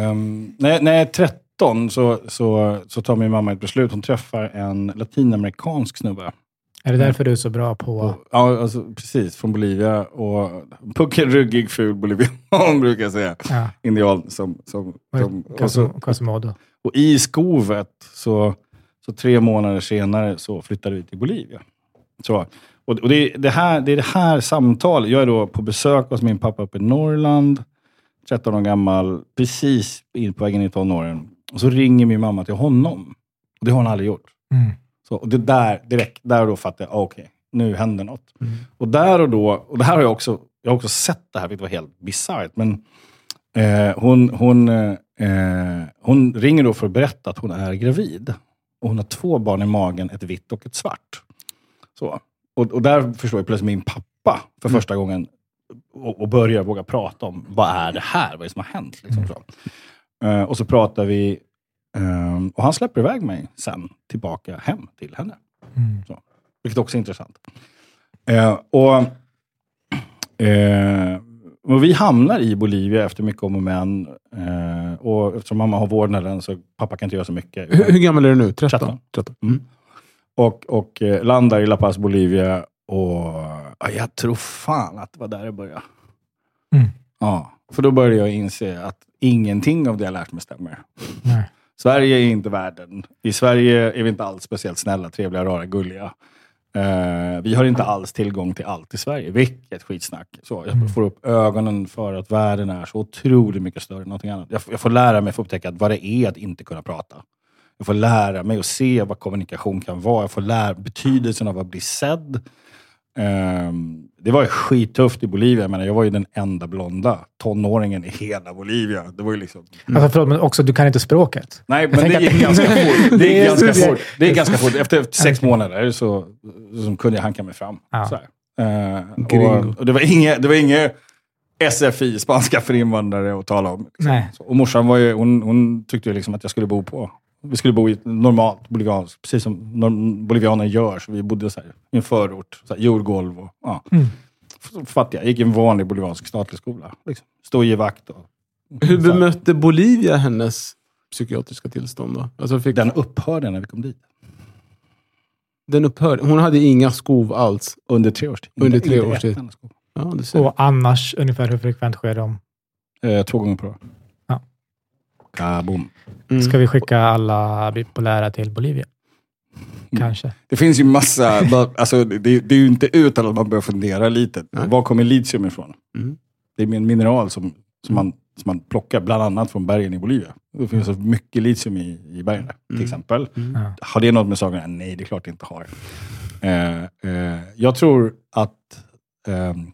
ehm, när, när jag är 13 så, så, så tar min mamma ett beslut. Hon träffar en latinamerikansk snubbe. Är det därför du är så bra på... Och, ja, alltså, precis. Från Bolivia. Och puckelryggig, ful bolivian brukar jag säga. Ja, Indian. Som, som, som, och, så, och i skovet, så, så tre månader senare, så flyttade vi till Bolivia. Så, och, och det, är det, här, det är det här samtalet. Jag är då på besök hos min pappa uppe i Norrland. 13 år gammal, precis in på vägen in i tonåren. Och så ringer min mamma till honom. Och det har hon aldrig gjort. Mm. Så, och det där, direkt, där och då fattade jag, ah, okej, nu händer något. Mm. Och där och då, och det här har jag också, jag har också sett det här, vilket var helt bisarrt, men eh, hon, hon, eh, hon ringer då för att berätta att hon är gravid. Och hon har två barn i magen, ett vitt och ett svart. Så. Och, och där förstår jag plötsligt min pappa för första gången och, och börjar våga prata om vad är det här? Vad är det som har hänt? Liksom, så. Eh, och så pratar vi ehm, och han släpper iväg mig sen tillbaka hem till henne. Mm. Vilket också är intressant. Eh, och, eh, och Vi hamnar i Bolivia efter mycket om och men. Och eftersom mamma har vårdnaden så pappa kan inte göra så mycket. Hur, hur gammal är du nu? 13? 13. 13. Mm. Och, och eh, landar i La Paz, Bolivia. Och ja, jag tror fan att det var där det började. Mm. Ja, för då började jag inse att ingenting av det jag lärt mig stämmer. Nej. Sverige är inte världen. I Sverige är vi inte alls speciellt snälla, trevliga, rara, gulliga. Eh, vi har inte alls tillgång till allt i Sverige. Vilket skitsnack. Så, jag Mm. får upp ögonen för att världen är så otroligt mycket större än någonting annat. Jag, jag får lära mig att upptäcka vad det är att inte kunna prata. Jag får lära mig att se vad kommunikation kan vara. Jag får lära betydelsen av att bli sedd. Ehm, det var ju skittufft i Bolivia. Jag, menar, jag var ju den enda blonda tonåringen i hela Bolivia. Det var ju liksom... Alltså, förlåt, men också, du kan inte språket. Nej, men det gick att- ganska fort. Det gick är ganska fort. Det gick ganska fort. Efter sex månader så, så kunde jag hanka mig fram. Ja. Gringo. och, och det var inget, det var inget SFI, spanska för invandrare, att tala om. Liksom. Och morsan var ju, hon, hon tyckte ju liksom att jag skulle bo på vi skulle bo i ett normalt bolivianskt, precis som bolivianer gör. Så vi bodde så här, i en förort, så här, jordgolv och ja. Mm. Fattiga. Jag gick i en vanlig boliviansk statlig skola. Liksom. Stå i vakt. Och, Hur här. bemötte Bolivia hennes psykiatriska tillstånd då? Alltså fick, Den upphörde när vi kom dit. den upphörde. Hon hade inga skov alls. Under tre års tid. Under tre års tid. Ja. Och annars, ungefär hur frekvent sker de? Eh, två gånger per år. Kaboom. Mm. Ska vi skicka alla bipolära till Bolivia? Mm. Kanske. Det finns ju massa, alltså, det, det är ju inte utan att man börjar fundera lite. Nej. Var kommer litium ifrån? Mm. Det är en mineral som, som, man, som man plockar bland annat från bergen i Bolivia. Det finns så mycket litium i, i bergen där, till Mm. exempel. Mm. Har det något med göra? Nej, det är klart det inte har. Eh, eh, jag tror att... ehm,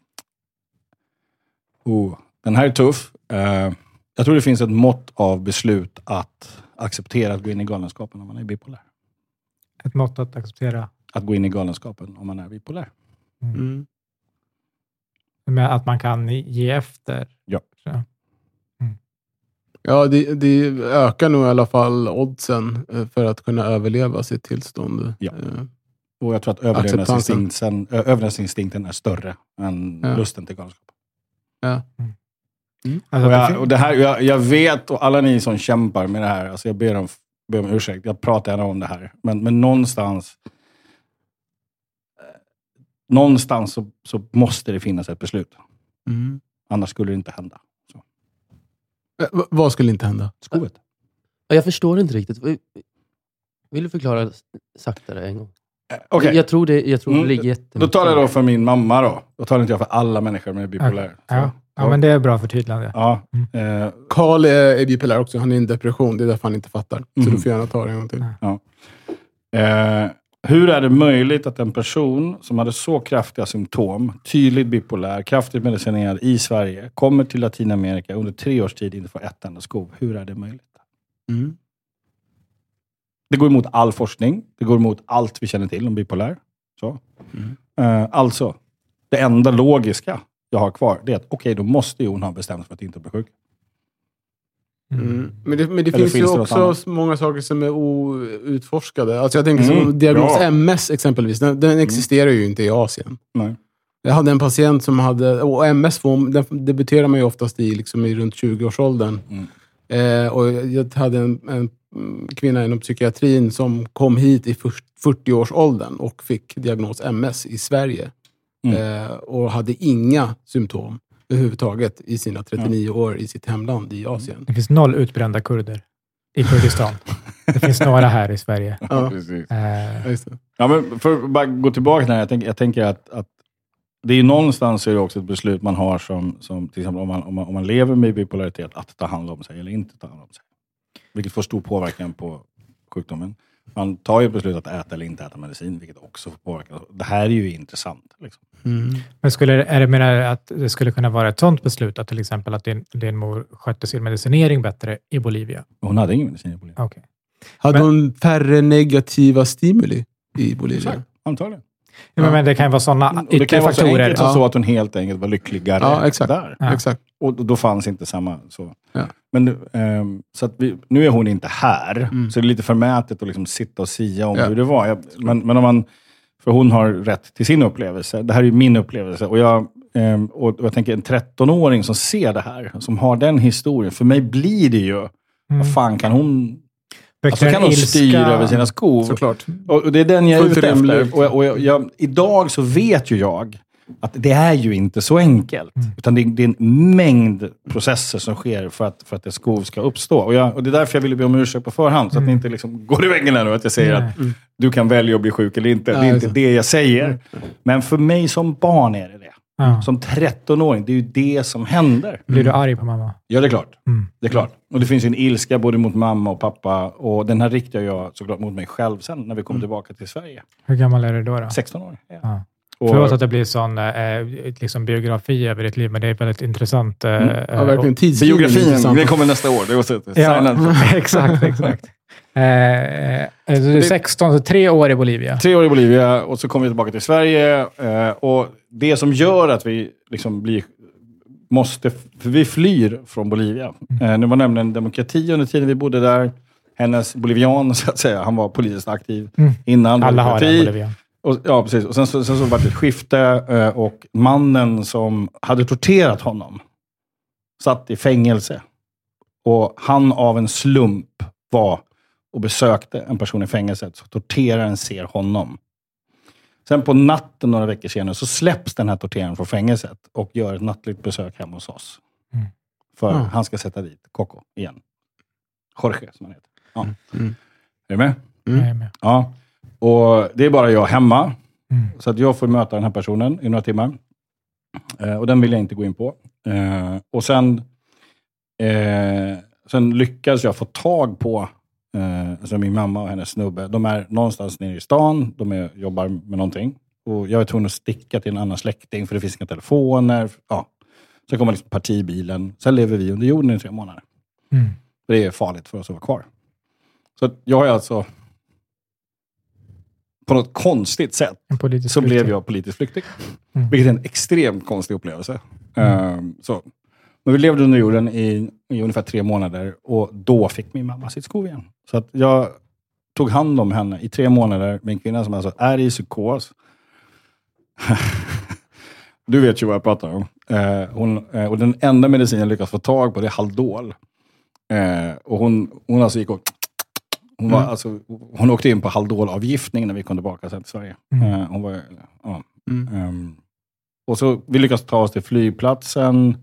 oh, den här är tuff. Eh, jag tror det finns ett mått av beslut att acceptera att gå in i galenskapen om man är bipolär. Ett mått att acceptera. Att gå in i galenskapen om man är bipolär. Mm. Med att man kan ge efter. Ja. Så. Ja, det, det ökar nog i alla fall oddsen eh, för att kunna överleva sitt tillstånd. Ja. Eh, Och jag tror att överlevnadsinstinkten, överlevnadsinstinkten är större än Ja. lusten till galenskap. Alltså, Och, det jag, och det här, jag, jag vet, och alla ni som kämpar med det här, alltså jag ber om, ber om ursäkt, jag pratar gärna om det här, men, men någonstans eh, någonstans så, så måste det finnas ett beslut. mm. Annars skulle det inte hända. Eh, vad skulle inte hända? Skovet. Ja, Jag förstår inte riktigt. Vill du förklara saktare en gång? Eh, Okej, Jag tror det, jag tror Mm, det ligger jättemycket. då talar jag då för min mamma då. Då talar inte jag för alla människor med bipolär. ja. ja, men det är bra förtydligande. Ja, eh, Karl är, är bipolär också. Han är i en depression. Det är därför han inte fattar. Så Mhm. du får gärna ta det en gång till. Eh, hur är det möjligt att en person som hade så kraftiga symptom, tydligt bipolär, kraftigt medicinerad i Sverige, kommer till Latinamerika under tre års tid inte får ett enda skov? Hur är det möjligt? Mm. Det går emot all forskning. Det går emot allt vi känner till om bipolär. Så. Mm. Eh, alltså, det enda logiska jag har kvar, det är att okej, då måste ju hon ha bestämt sig för att inte bli sjuk. Mm. Men det, men det finns, finns ju det också många saker som är outforskade. Alltså jag tänker Mm, som diagnos ja. MS exempelvis. Den, den existerar ju inte i Asien. Nej. Jag hade en patient som hade, och MS får, den debuterar man ju oftast i, liksom i runt 20-årsåldern. Mm. Eh, och jag hade en, en mm, kvinna inom psykiatrin som kom hit i 40-årsåldern och fick diagnos MS i Sverige. Mm. Eh, och hade inga symptom överhuvudtaget i sina 39 år i sitt hemland i Asien. Det finns noll utbrända kurder i Kurdistan. det finns några här i Sverige. Ja. Precis. Eh, Ja, men för att bara gå tillbaka till det här. Jag tänker, jag tänker att, att det är ju någonstans är det också ett beslut man har som, som till exempel om man, om, man, om man lever med bipolaritet, att ta hand om sig eller inte ta hand om sig. Vilket får stor påverkan på sjukdomen. Man tar ju ett beslut att äta eller inte äta medicin, vilket också får påverkan. Det här är ju intressant. Liksom. Mm. Men skulle, är det menar att det skulle kunna vara ett sådant beslut, att till exempel att din, din mor skötte sin medicinering bättre i Bolivia? Hon hade ingen medicin i Bolivia. Okej. Hade Men- hon färre negativa stimuli i Bolivia? Exakt, antagligen. Ja. Men, men det kan ju vara sådana Och det kan yttre vara så faktorer. enkelt Ja. så att hon helt enkelt var lyckligare Ja, exakt. där. Ja. Exakt. Och då- då fanns inte samma så. Men ehm, så vi, nu är hon inte här, Mm. så det är lite förmätet att liksom sitta och sia om Ja. hur det var. Jag, men, men om man, för hon har rätt till sin upplevelse. Det här är ju min upplevelse. Och jag, ehm, och jag tänker en 13-åring som ser det här, som har den historien. För mig blir det ju, Mm. vad fan kan hon... Alltså kan hon styra över sina skor? Såklart. Och och det är den jag är ute efter. Och, jag, och jag, jag, idag så vet ju jag att det är ju inte så enkelt. Mm. Utan det är, det är en mängd processer som sker för att, för att ett skov ska uppstå. Och, jag, och det är därför jag ville be om ursäkt på förhand. Så att ni inte liksom går i väggen här nu. Att jag säger Nej. att du kan välja att bli sjuk eller inte. det Nej, är inte det jag säger. Men för mig som barn är det det. Ja. Som 13-åring, det är ju det som händer. Blir du arg på mamma? Ja, det är klart. Mm. Det är klart. Och det finns ju en ilska både mot mamma och pappa. Och den här riktar jag såklart mot mig själv sen när vi kommer tillbaka till Sverige. Hur gammal är du då? då? 16 år. Ja. Och, Förlåt att det blir sån eh, liksom biografi över ditt liv, men det är väldigt intressant. Eh, Mm. Ja, verkligen. Tidslinjen är biografin, det kommer nästa år. Det var så, Ja, exakt, exakt. Eh, eh, så du är 16, så tre år i Bolivia. Tre år i Bolivia och så kommer vi tillbaka till Sverige. Eh, och det som gör att vi liksom blir, måste... För vi flyr från Bolivia. Eh, det var nämligen demokrati under tiden vi bodde där. Hennes bolivian, så att säga, han var politiskt aktiv Mm. innan. Alla har det i demokrati. Bolivia. Och, ja, precis. Och sen, så- sen så var det ett skifte eh, och mannen som hade torterat honom satt i fängelse. Och han av en slump var och besökte en person i fängelset, så torteraren ser honom. Sen på natten några veckor senare så släpps den här torteraren från fängelset och gör ett nattligt besök hemma hos oss. Mm. För Mm. han ska sätta dit Coco igen. Jorge, som han heter. Ja. Mm. Är du med? Mm. Jag är med. Ja. Och det är bara jag hemma. Mm. Så att jag får möta den här personen i några timmar. Eh, och den vill jag inte gå in på. Eh, och sen, eh, sen lyckas jag få tag på eh, alltså min mamma och hennes snubbe. De är någonstans nere i stan. De är, jobbar med någonting. Och jag är tvungen att sticka till en annan släkting för det finns inga telefoner. Ja. Sen kommer liksom partibilen. Sen lever vi under jorden i tre månader. Mm. Det är farligt för oss att vara kvar. Så jag är alltså på något konstigt sätt så blev flykting. jag politisk flykting. Mm. Vilket är en extremt konstig upplevelse. Ehm, så. Men vi levde under jorden i, i ungefär tre månader och då fick min mamma sitt skov igen. Så att jag tog hand om henne i tre månader med en kvinna som alltså är i psykos. du vet ju vad jag pratar om. Eh, hon, eh, och den enda medicin jag lyckats få tag på det är Haldol. Eh, och hon, hon alltså gick och hon, var, Mm. alltså, hon åkte in på Haldolavgiftning när vi kom tillbaka sen till Sverige. Mm. Eh, hon var, ja, Mm. Ehm, och så vi lyckas ta oss till flygplatsen.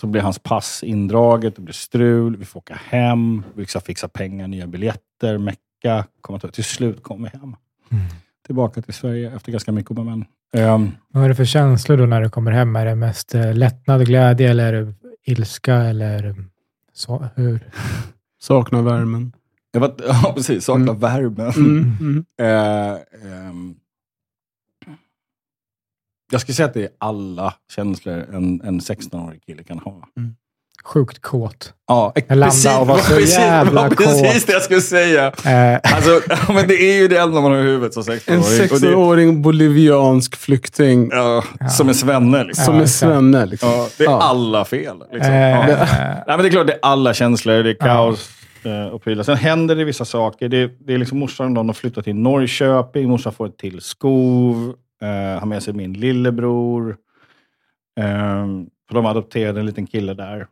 Så blir hans pass indraget, det blir strul, vi får åka hem, vi ska fixa pengar, nya biljetter, mecka. Komma till, till slut kom vi hem. Mm. Tillbaka till Sverige efter ganska mycket om men. Um, Vad är det för känslor då när du kommer hem? Är det mest eh, lättnad, glädje eller ilska? Eller så, hur? Saknar värmen. Jag var, ja, precis. Saknar Mm. värmen. Mm. Mm. Eh, ehm, jag skulle säga att det är alla känslor en, en 16-årig kille kan ha. Sjukt kåt. Ja, precis, och vara så precis, jävla det var precis det jag skulle säga. Eh, Alltså, men det är ju det enda man har i huvudet som 16-åring. En Och det- 16-åring boliviansk flykting Ja, Ja. som är svenne. Liksom. som är svenne. Liksom. Ja, det är alla fel. Liksom. eh, Ja. Nej, men det är klart, det är alla känslor. Det är kaos och prylar. Sen händer det vissa saker. Det, det är liksom morsan och de har flyttat till Norrköping. Morsan får ett till skov. Eh, har med sig min lillebror. Eh, för de adopterade en liten kille där.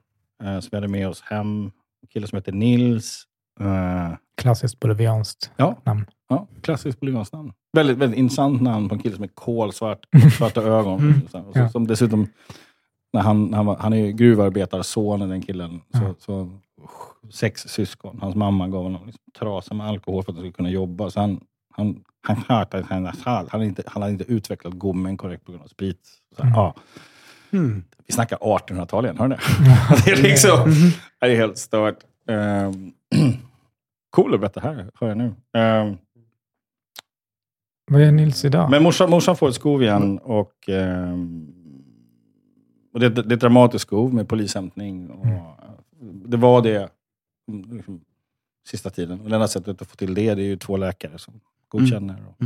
Eh, som vi hade med oss hem. En kille som heter Nils. Eh, klassiskt bolivianskt ja, namn. Ja, klassiskt bolivianskt namn. Väldigt, väldigt intressant namn på en kille som är kolsvart, svarta ögon. Mm. Så, Ja. som dessutom, när han, han, var, han är ju gruvarbetarsonen, den killen. Så, så, sex syskon. Hans mamma gav honom liksom trasa med alkohol för att han skulle kunna jobba. Så han, Han, han hall. Han, har inte, han har inte utvecklat gommen korrekt på grund av sprit. Så, Mm. ja. Mm. Vi snackar 1800-tal igen, hör ni det? det är liksom, det är helt stört. Um, cool att berätta här, hör jag nu. Ehm, Vad är Nils idag? men morsan, morsan får ett skov igen och, ehm, och det, det är ett dramatiskt skov med polishämtning. Och, Det var det mm, liksom, sista tiden. Och det enda sättet att få till det, det är ju två läkare som godkänner. Och,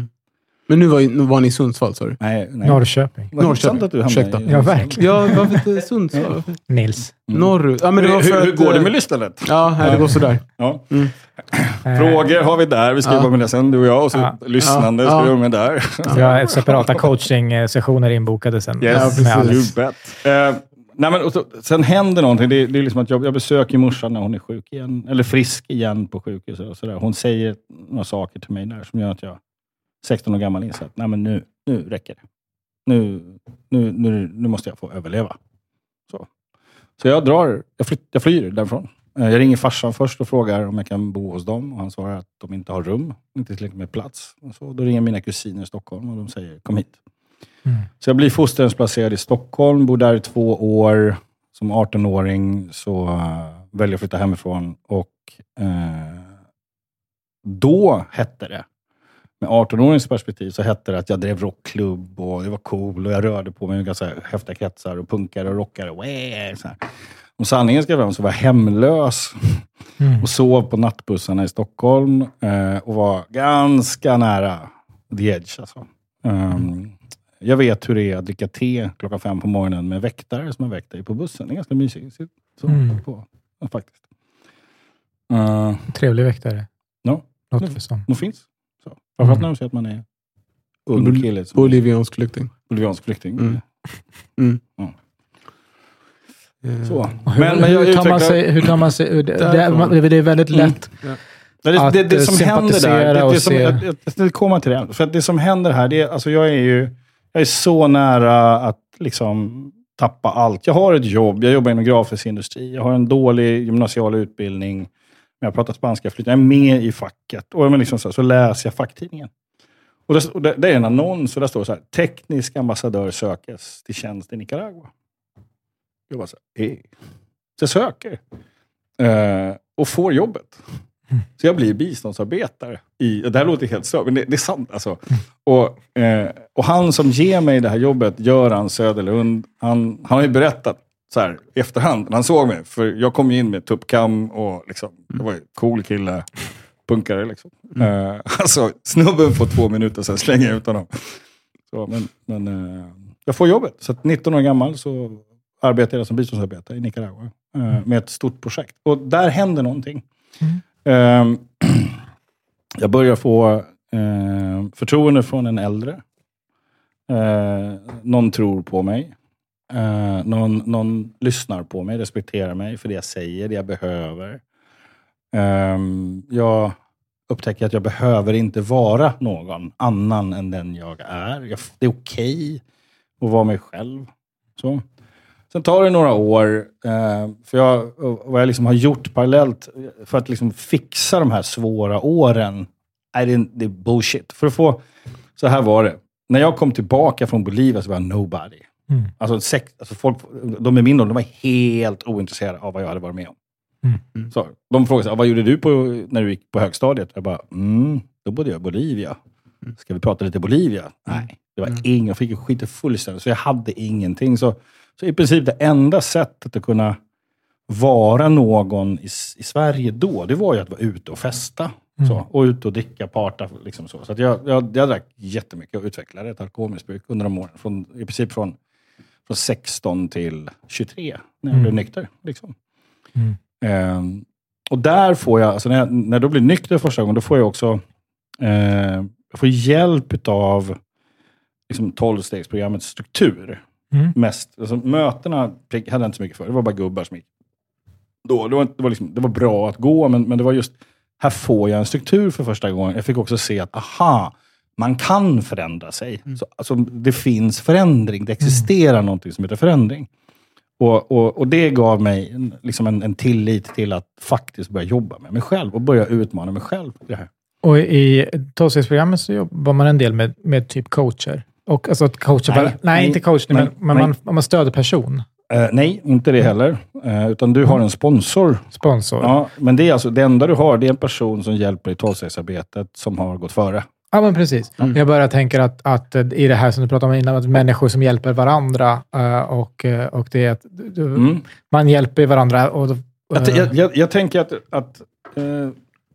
Men nu var, nu var ni i Sundsvall, sa du? nej, nej. Norrköping. Vad Norrköping. att du Ursäkta. i- Ja, verkligen. Ja, varför inte Sundsvall? Nils. Mm. Norrut? Ja, men det var hur, för hur, hur går det eh, med lyssnandet? Ja, det går sådär. Ja. Eh, Frågor har vi där, vi ska Ja. jobba med det sen, du och jag. Och så Ja. lyssnande Ja. ska vi Ja. jobba med där. Vi har separata coaching-sessioner inbokade sen. Yes, med you bet. Eh, nej, men, och så, sen händer någonting. Det, det är liksom att jag, jag besöker morsan när hon är sjuk igen, eller frisk igen på sjukhuset. Och så där. Hon säger några saker till mig där som gör att jag, 16 år gammal, inser att nej, men nu, nu räcker det. Nu, nu, nu, nu måste jag få överleva. Så, så jag drar, jag, flyt, jag flyr därifrån. Eh, jag ringer farsan först och frågar om jag kan bo hos dem. Och han svarar att de inte har rum, inte tillräckligt med plats. Och så, då ringer mina kusiner i Stockholm och de säger kom hit. Mm. Så jag blir fosterhemsplacerad i Stockholm, bor där i två år. Som 18-åring så uh, väljer jag att flytta hemifrån och eh, då hette det, med 18-årings perspektiv, så hette det att jag drev rockklubb och det var cool och jag rörde på mig i ganska häftiga kretsar och punkare och rockare. Wah, så här. Om sanningen ska fram så var jag hemlös Mm. och sov på nattbussarna i Stockholm eh, och var ganska nära the edge. Alltså. Um, jag vet hur det är att dricka te klockan fem på morgonen med väktare som har väckt dig på bussen. Det är ganska mysigt. Så, Mm. på, ja, faktiskt. Uh, Trevlig väktare. Ja. Låter det som. de finns. Så. Framförallt Mm. när de säger att man är ung Bol- kille. som- Boliviansk flykting. Boliviansk flykting. Mm. Mm. Ja. Eh, Så. Hur, Men, men jag hur, tar man sig, hur tar man sig ur det? Det, det är väldigt Mm. lätt. Det, det, Att, det, det eh, som händer där, sympatisera det, och det, som, se- jag, jag, jag komma till det. För att det som händer här, det är, alltså jag är ju jag är så nära att liksom tappa allt. Jag har ett jobb, jag jobbar inom grafisk industri, jag har en dålig gymnasial utbildning, men jag pratar spanska flytande, jag är med i facket och, liksom så, så läser jag facktidningen. Och det, och det, det är en annons och där står så här, teknisk ambassadör sökes till tjänst i Nicaragua. Jag bara så här, eh. Så jag söker. Eh, och får jobbet. Så jag blir biståndsarbetare. I, det här låter helt stört, men det, det är sant. Alltså. Och, eh, och han som ger mig det här jobbet, Göran Söderlund, han, han har ju berättat så här i efterhand, när han såg mig. För jag kom ju in med tuppkam och liksom, jag var ju cool kille, punkare liksom. Eh, alltså, snubben får två minuter, sen slänger jag ut honom. Så, men men eh, jag får jobbet. Så att 19 år gammal så arbetar jag som biståndsarbetare i Nicaragua eh, med ett stort projekt. Och där händer någonting. Ehm, jag börjar få eh, förtroende från en äldre. Eh, någon tror på mig. Eh, någon, någon lyssnar på mig, respekterar mig för det jag säger, det jag behöver. Ehm, jag upptäcker att jag behöver inte vara någon annan än den jag är. Jag, det är okej att vara mig själv. Så. Sen tar det några år, eh, för jag, vad jag liksom har gjort parallellt för att liksom fixa de här svåra åren, är det, det är bullshit. För att få, så här var det. När jag kom tillbaka från Bolivia så var jag nobody. Mm. Alltså, sex, alltså folk, de i min ålder, de var helt ointresserade av vad jag hade varit med om. Mm. Så, de frågade så här, vad gjorde du på, när du gick på högstadiet? Jag bara, mm, då bodde jag i Bolivia. Ska vi prata lite Bolivia? Nej, det var Mm. ingen, jag fick skita fullständigt, så jag hade ingenting. Så, så i princip det enda sättet att kunna vara någon i, i Sverige då, det var ju att vara ute och festa. Så, och ute och dricka, parta. Liksom så. Så jag, jag, jag drack jättemycket och utvecklade ett alkoholmissbruk under de åren. Från, I princip från, från 16 till 23, när jag Mm. blev nykter. Liksom. Mm. Ehm, och där får jag, alltså när jag, när jag blir nykter första gången, då får jag också eh, jag får hjälp av liksom 12-stegsprogrammets struktur. Mm. Mest, alltså, mötena hade jag inte så mycket för. Det var bara gubbar som gick. Då, det, var, det, var liksom, det var bra att gå, men, men det var just, här får jag en struktur för första gången. Jag fick också se att, aha, man kan förändra sig. Så, alltså, det finns förändring. Det existerar någonting som heter förändring. Och, och, och det gav mig en, liksom en, en tillit till att faktiskt börja jobba med mig själv och börja utmana mig själv. Det här. Och i tolvstegsprogrammet så jobbar man en del med, med typ coacher. Och alltså att coacha Nej, nej, nej, inte coachning, nej, men, nej. man, man stöder person. Eh, nej, inte det heller. Eh, utan du har en sponsor. Sponsor. Ja. Ja, men det är alltså det enda du har, det är en person som hjälper i tolvstegsarbetet som har gått före. men precis. Jag bara tänker att, att eh, i det här som du pratade om innan, att människor som hjälper varandra eh, och, och det är att du, Mm. man hjälper varandra. Och, Jag, jag, jag, tänker att, att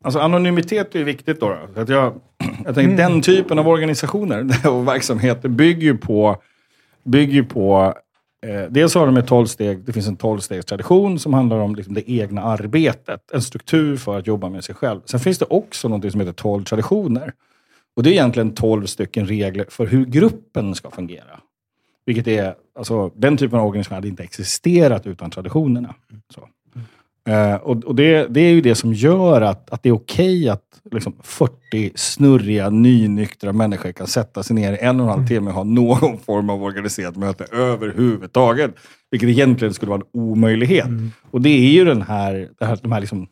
alltså anonymitet är viktigt. Då, då. Att jag, jag tänker, Den typen av organisationer och verksamheter bygger ju på... Bygger ju på eh, dels har de ett tolvsteg, det finns en tolvstegstradition som handlar om liksom, det egna arbetet. En struktur för att jobba med sig själv. Sen finns det också något som heter tolv traditioner. Och det är egentligen tolv stycken regler för hur gruppen ska fungera. Vilket är, alltså, den typen av organisation hade inte existerat utan traditionerna. Så. Eh, och och det, det är ju det som gör att, att det är okej att liksom 40 snurriga, nynyktra människor kan sätta sig ner i en och en halv timme och ha någon form av organiserat möte överhuvudtaget. Vilket egentligen skulle vara en omöjlighet. Och det är ju den här, det här, de, här liksom,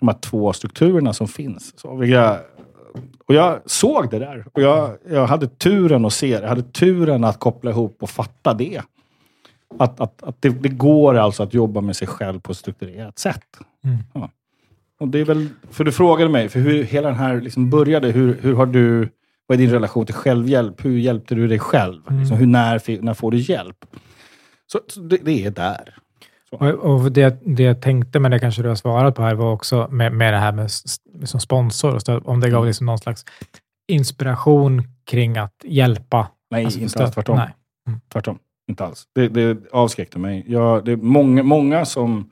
de här två strukturerna som finns. Så, vilka, och jag såg det där. Och jag, jag hade turen att se det. Jag hade turen att koppla ihop och fatta det. Att, att, att det, det går alltså att jobba med sig själv på ett strukturerat sätt. Mm. Ja. Och det är väl, för du frågade mig, för hur hela den här liksom började. Hur, hur har du, vad är din relation till självhjälp? Hur hjälpte du dig själv? Mm. Liksom, hur, när, när får du hjälp? Så, så det, det är där. Och, och det, det jag tänkte, men det kanske du har svarat på här, var också med, med det här med s- som sponsor. och stöd, Om det Mm. gav liksom någon slags inspiration kring att hjälpa. Nej, alltså inte alls tvärtom. Nej. Tvärtom. Inte alls. Det, det avskräckte mig. Jag, det är många, många som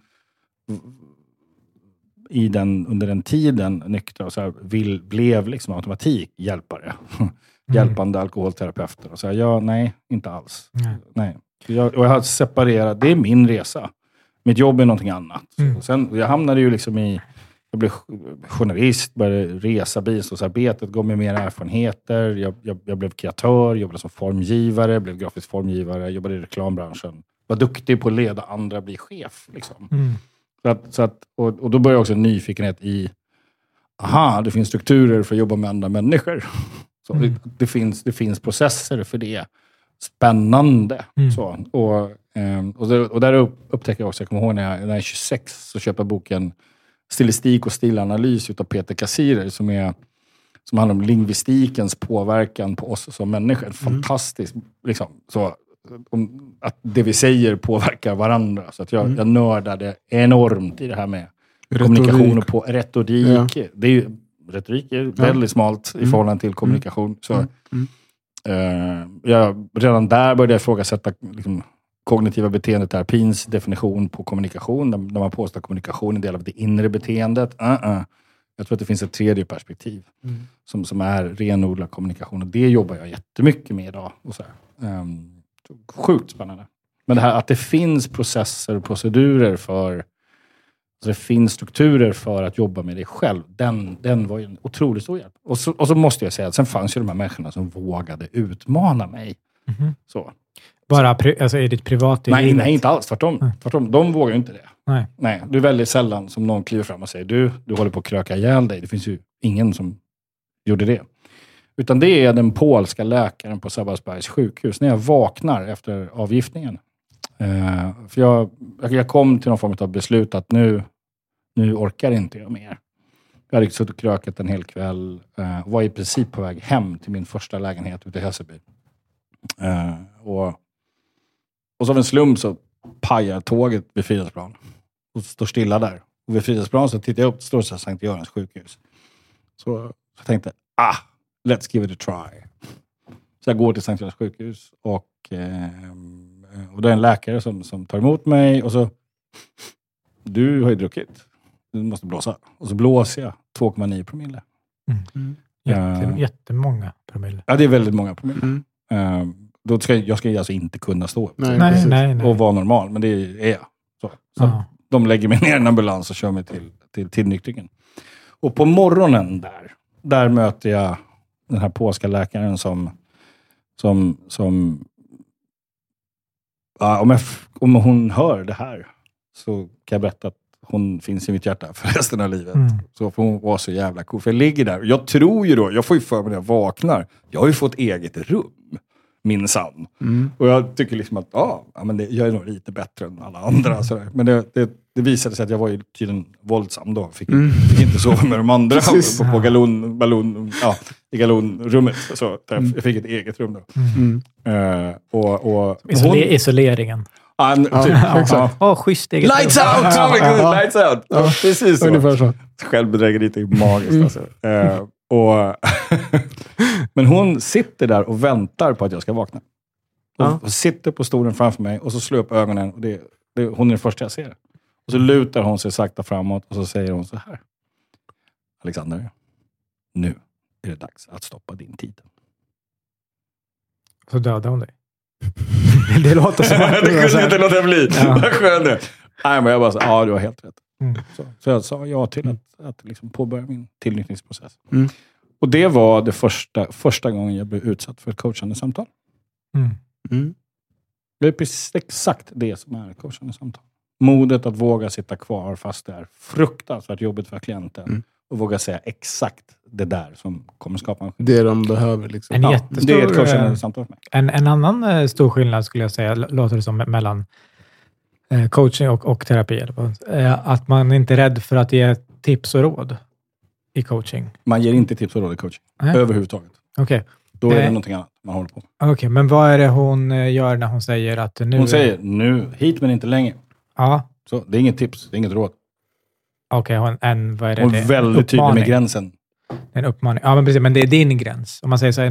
i den, under den tiden nyktra och så här, vill, blev liksom automatik hjälpare. Hjälpande alkoholterapeuter. Och så här, ja, nej, inte alls. Nej. Nej. Jag, och jag har separerat. Det är min resa. Mitt jobb är någonting annat. Mm. Och sen, jag hamnade ju liksom i... Jag blev journalist, började resa biståndsarbetet, gav mig mer erfarenheter. Jag, jag, jag blev kreatör, jobbade som formgivare, blev grafisk formgivare, jobbade i reklambranschen. Var duktig på att leda andra, bli chef. Liksom. Mm. Så att, så att, och, och då började också en nyfikenhet i, aha, det finns strukturer för att jobba med andra människor. Så Mm. det, det, finns, det finns processer för det. Spännande. Mm. Så, och, ehm, och, där, och där upp, upptäcker jag också, jag kommer ihåg när jag, när jag är 26, så köper jag boken Stilistik och stilanalys utav Peter Kassirer, som, är, som handlar om lingvistikens påverkan på oss som människor. Fantastiskt. Liksom, så, om, att det vi säger påverkar varandra. Så att jag, jag nördade enormt i det här med kommunikation och på retorik. Det är ju, retorik är väldigt smalt i förhållande till kommunikation. Så, eh, jag, redan där började jag ifrågasätta liksom, kognitiva beteendeterapins definition på kommunikation. Där, man påstår att kommunikation är en del av det inre beteendet. Uh-uh. Jag tror att det finns ett tredje perspektiv som, som är renodlad kommunikation. Och det jobbar jag jättemycket med idag. Och så. Ehm, sjukt spännande. Men det här att det finns processer och procedurer för alltså det finns strukturer för att jobba med dig själv. Den, den var ju en otroligt stor hjälp. Och så, och så måste jag säga att sen fanns ju de här människorna som vågade utmana mig. Mhm. Så. Bara pri, alltså i ditt privata Nej, nej, inte alls. Tvärtom. Tvärtom. De vågar ju inte det. Nej. Nej, det är väldigt sällan som någon kliver fram och säger du, du håller på att kröka ihjäl dig. Det finns ju ingen som gjorde det. Utan det är den polska läkaren på Sabbatsbergs sjukhus. När jag vaknar efter avgiftningen. Eh, för jag, jag kom till någon form av beslut att nu, nu orkar inte jag mer. Jag hade suttit och krökat en hel kväll. Eh, var i princip på väg hem till min första lägenhet ute i Hässelby. Eh, och, och så av en slump så pajar tåget vid Fridhemsplan. Och står stilla där. Och vid Fridhemsplan så tittar jag upp, det står så här Sankt Görans sjukhus. Så, jag tänkte, ah, let's give it a try. Så jag går till Sankt Görans sjukhus och, eh, och det är en läkare som, som tar emot mig och så, du har ju druckit. Du måste blåsa. Och så blåser jag 2,9 promille. Jätte, Eh. Jättemånga promille. Ja, det är väldigt många promille. Mm. Eh, då ska, jag ska alltså inte kunna stå upp Nej, Nej, nej, nej. och vara normal, men det är jag. Så, så Ja. De lägger mig ner i en ambulans och kör mig till, till tillnyktringen. Och på morgonen där, där möter jag den här polska läkaren som, som, som ja, om, jag, om hon hör det här så kan jag berätta att hon finns i mitt hjärta för resten av livet. Mm. Så får hon vara så jävla cool. För jag ligger där. Jag tror ju då, jag får ju för mig när jag vaknar, jag har ju fått eget rum. Minsann. Mm. Och jag tycker liksom att ja, ja, men det, jag är nog lite bättre än alla andra. Sådär. Men det, det, det visade sig att jag var ju tydligen våldsam då. Fick, Mm. fick inte sova med de andra Precis. på, på galon, ballon, ja, i galonrummet. Så, där jag fick ett eget rum då. Mm. Eh, och, och, Isole- isoleringen. Ja, n- Ja, typ, exakt. Åh, schysst eget Lights rum. out! Oh Ja. lights out! Ja, precis så. Ungefär så. Självbedrägeriet är magiskt Mm. alltså. Eh, och Men hon sitter där och väntar på att jag ska vakna. Och Ja. och sitter på stolen framför mig och så slår jag upp ögonen. Och det, det, hon är den första jag ser. Och så lutar hon sig sakta framåt och så säger hon så här. Alexander, nu är det dags att stoppa din tid. Så dödade hon dig. det låter som att det kunde inte låta bli. Ja. Vad skönt det Nej, men jag bara så, ja du har helt rätt. Mm. Så, så jag sa ja till att, att liksom påbörja min tillnyktringsprocess. Mm. Och det var det första, första gången jag blev utsatt för ett coachande samtal. Mm. Mm. Det är precis exakt det som är ett coachande samtal. Modet att våga sitta kvar fast det är fruktansvärt jobbigt för klienten. Mm. Och våga säga exakt det där som kommer skapa en skillnad. Det de behöver. Liksom. En Ja, det är ett coachande eh, samtal för mig. En, en annan eh, stor skillnad skulle jag säga, låter det som, mellan coaching och, och terapi. eh, Att man inte är rädd för att ge tips och råd i coaching. Man ger inte tips och råd i coaching. Nej. Överhuvudtaget. Okej, Då är det Nej. någonting annat man håller på med. Okej, men vad är det hon eh, gör när hon säger att nu... Hon säger nu, hit men inte längre. Ja, Så, det är inget tips, det är inget råd. okej. hon en, vad är det? Hon är väldigt tydlig med uppmaning. gränsen. En uppmaning. Ja, men precis. Men det är din gräns. Om man säger så här,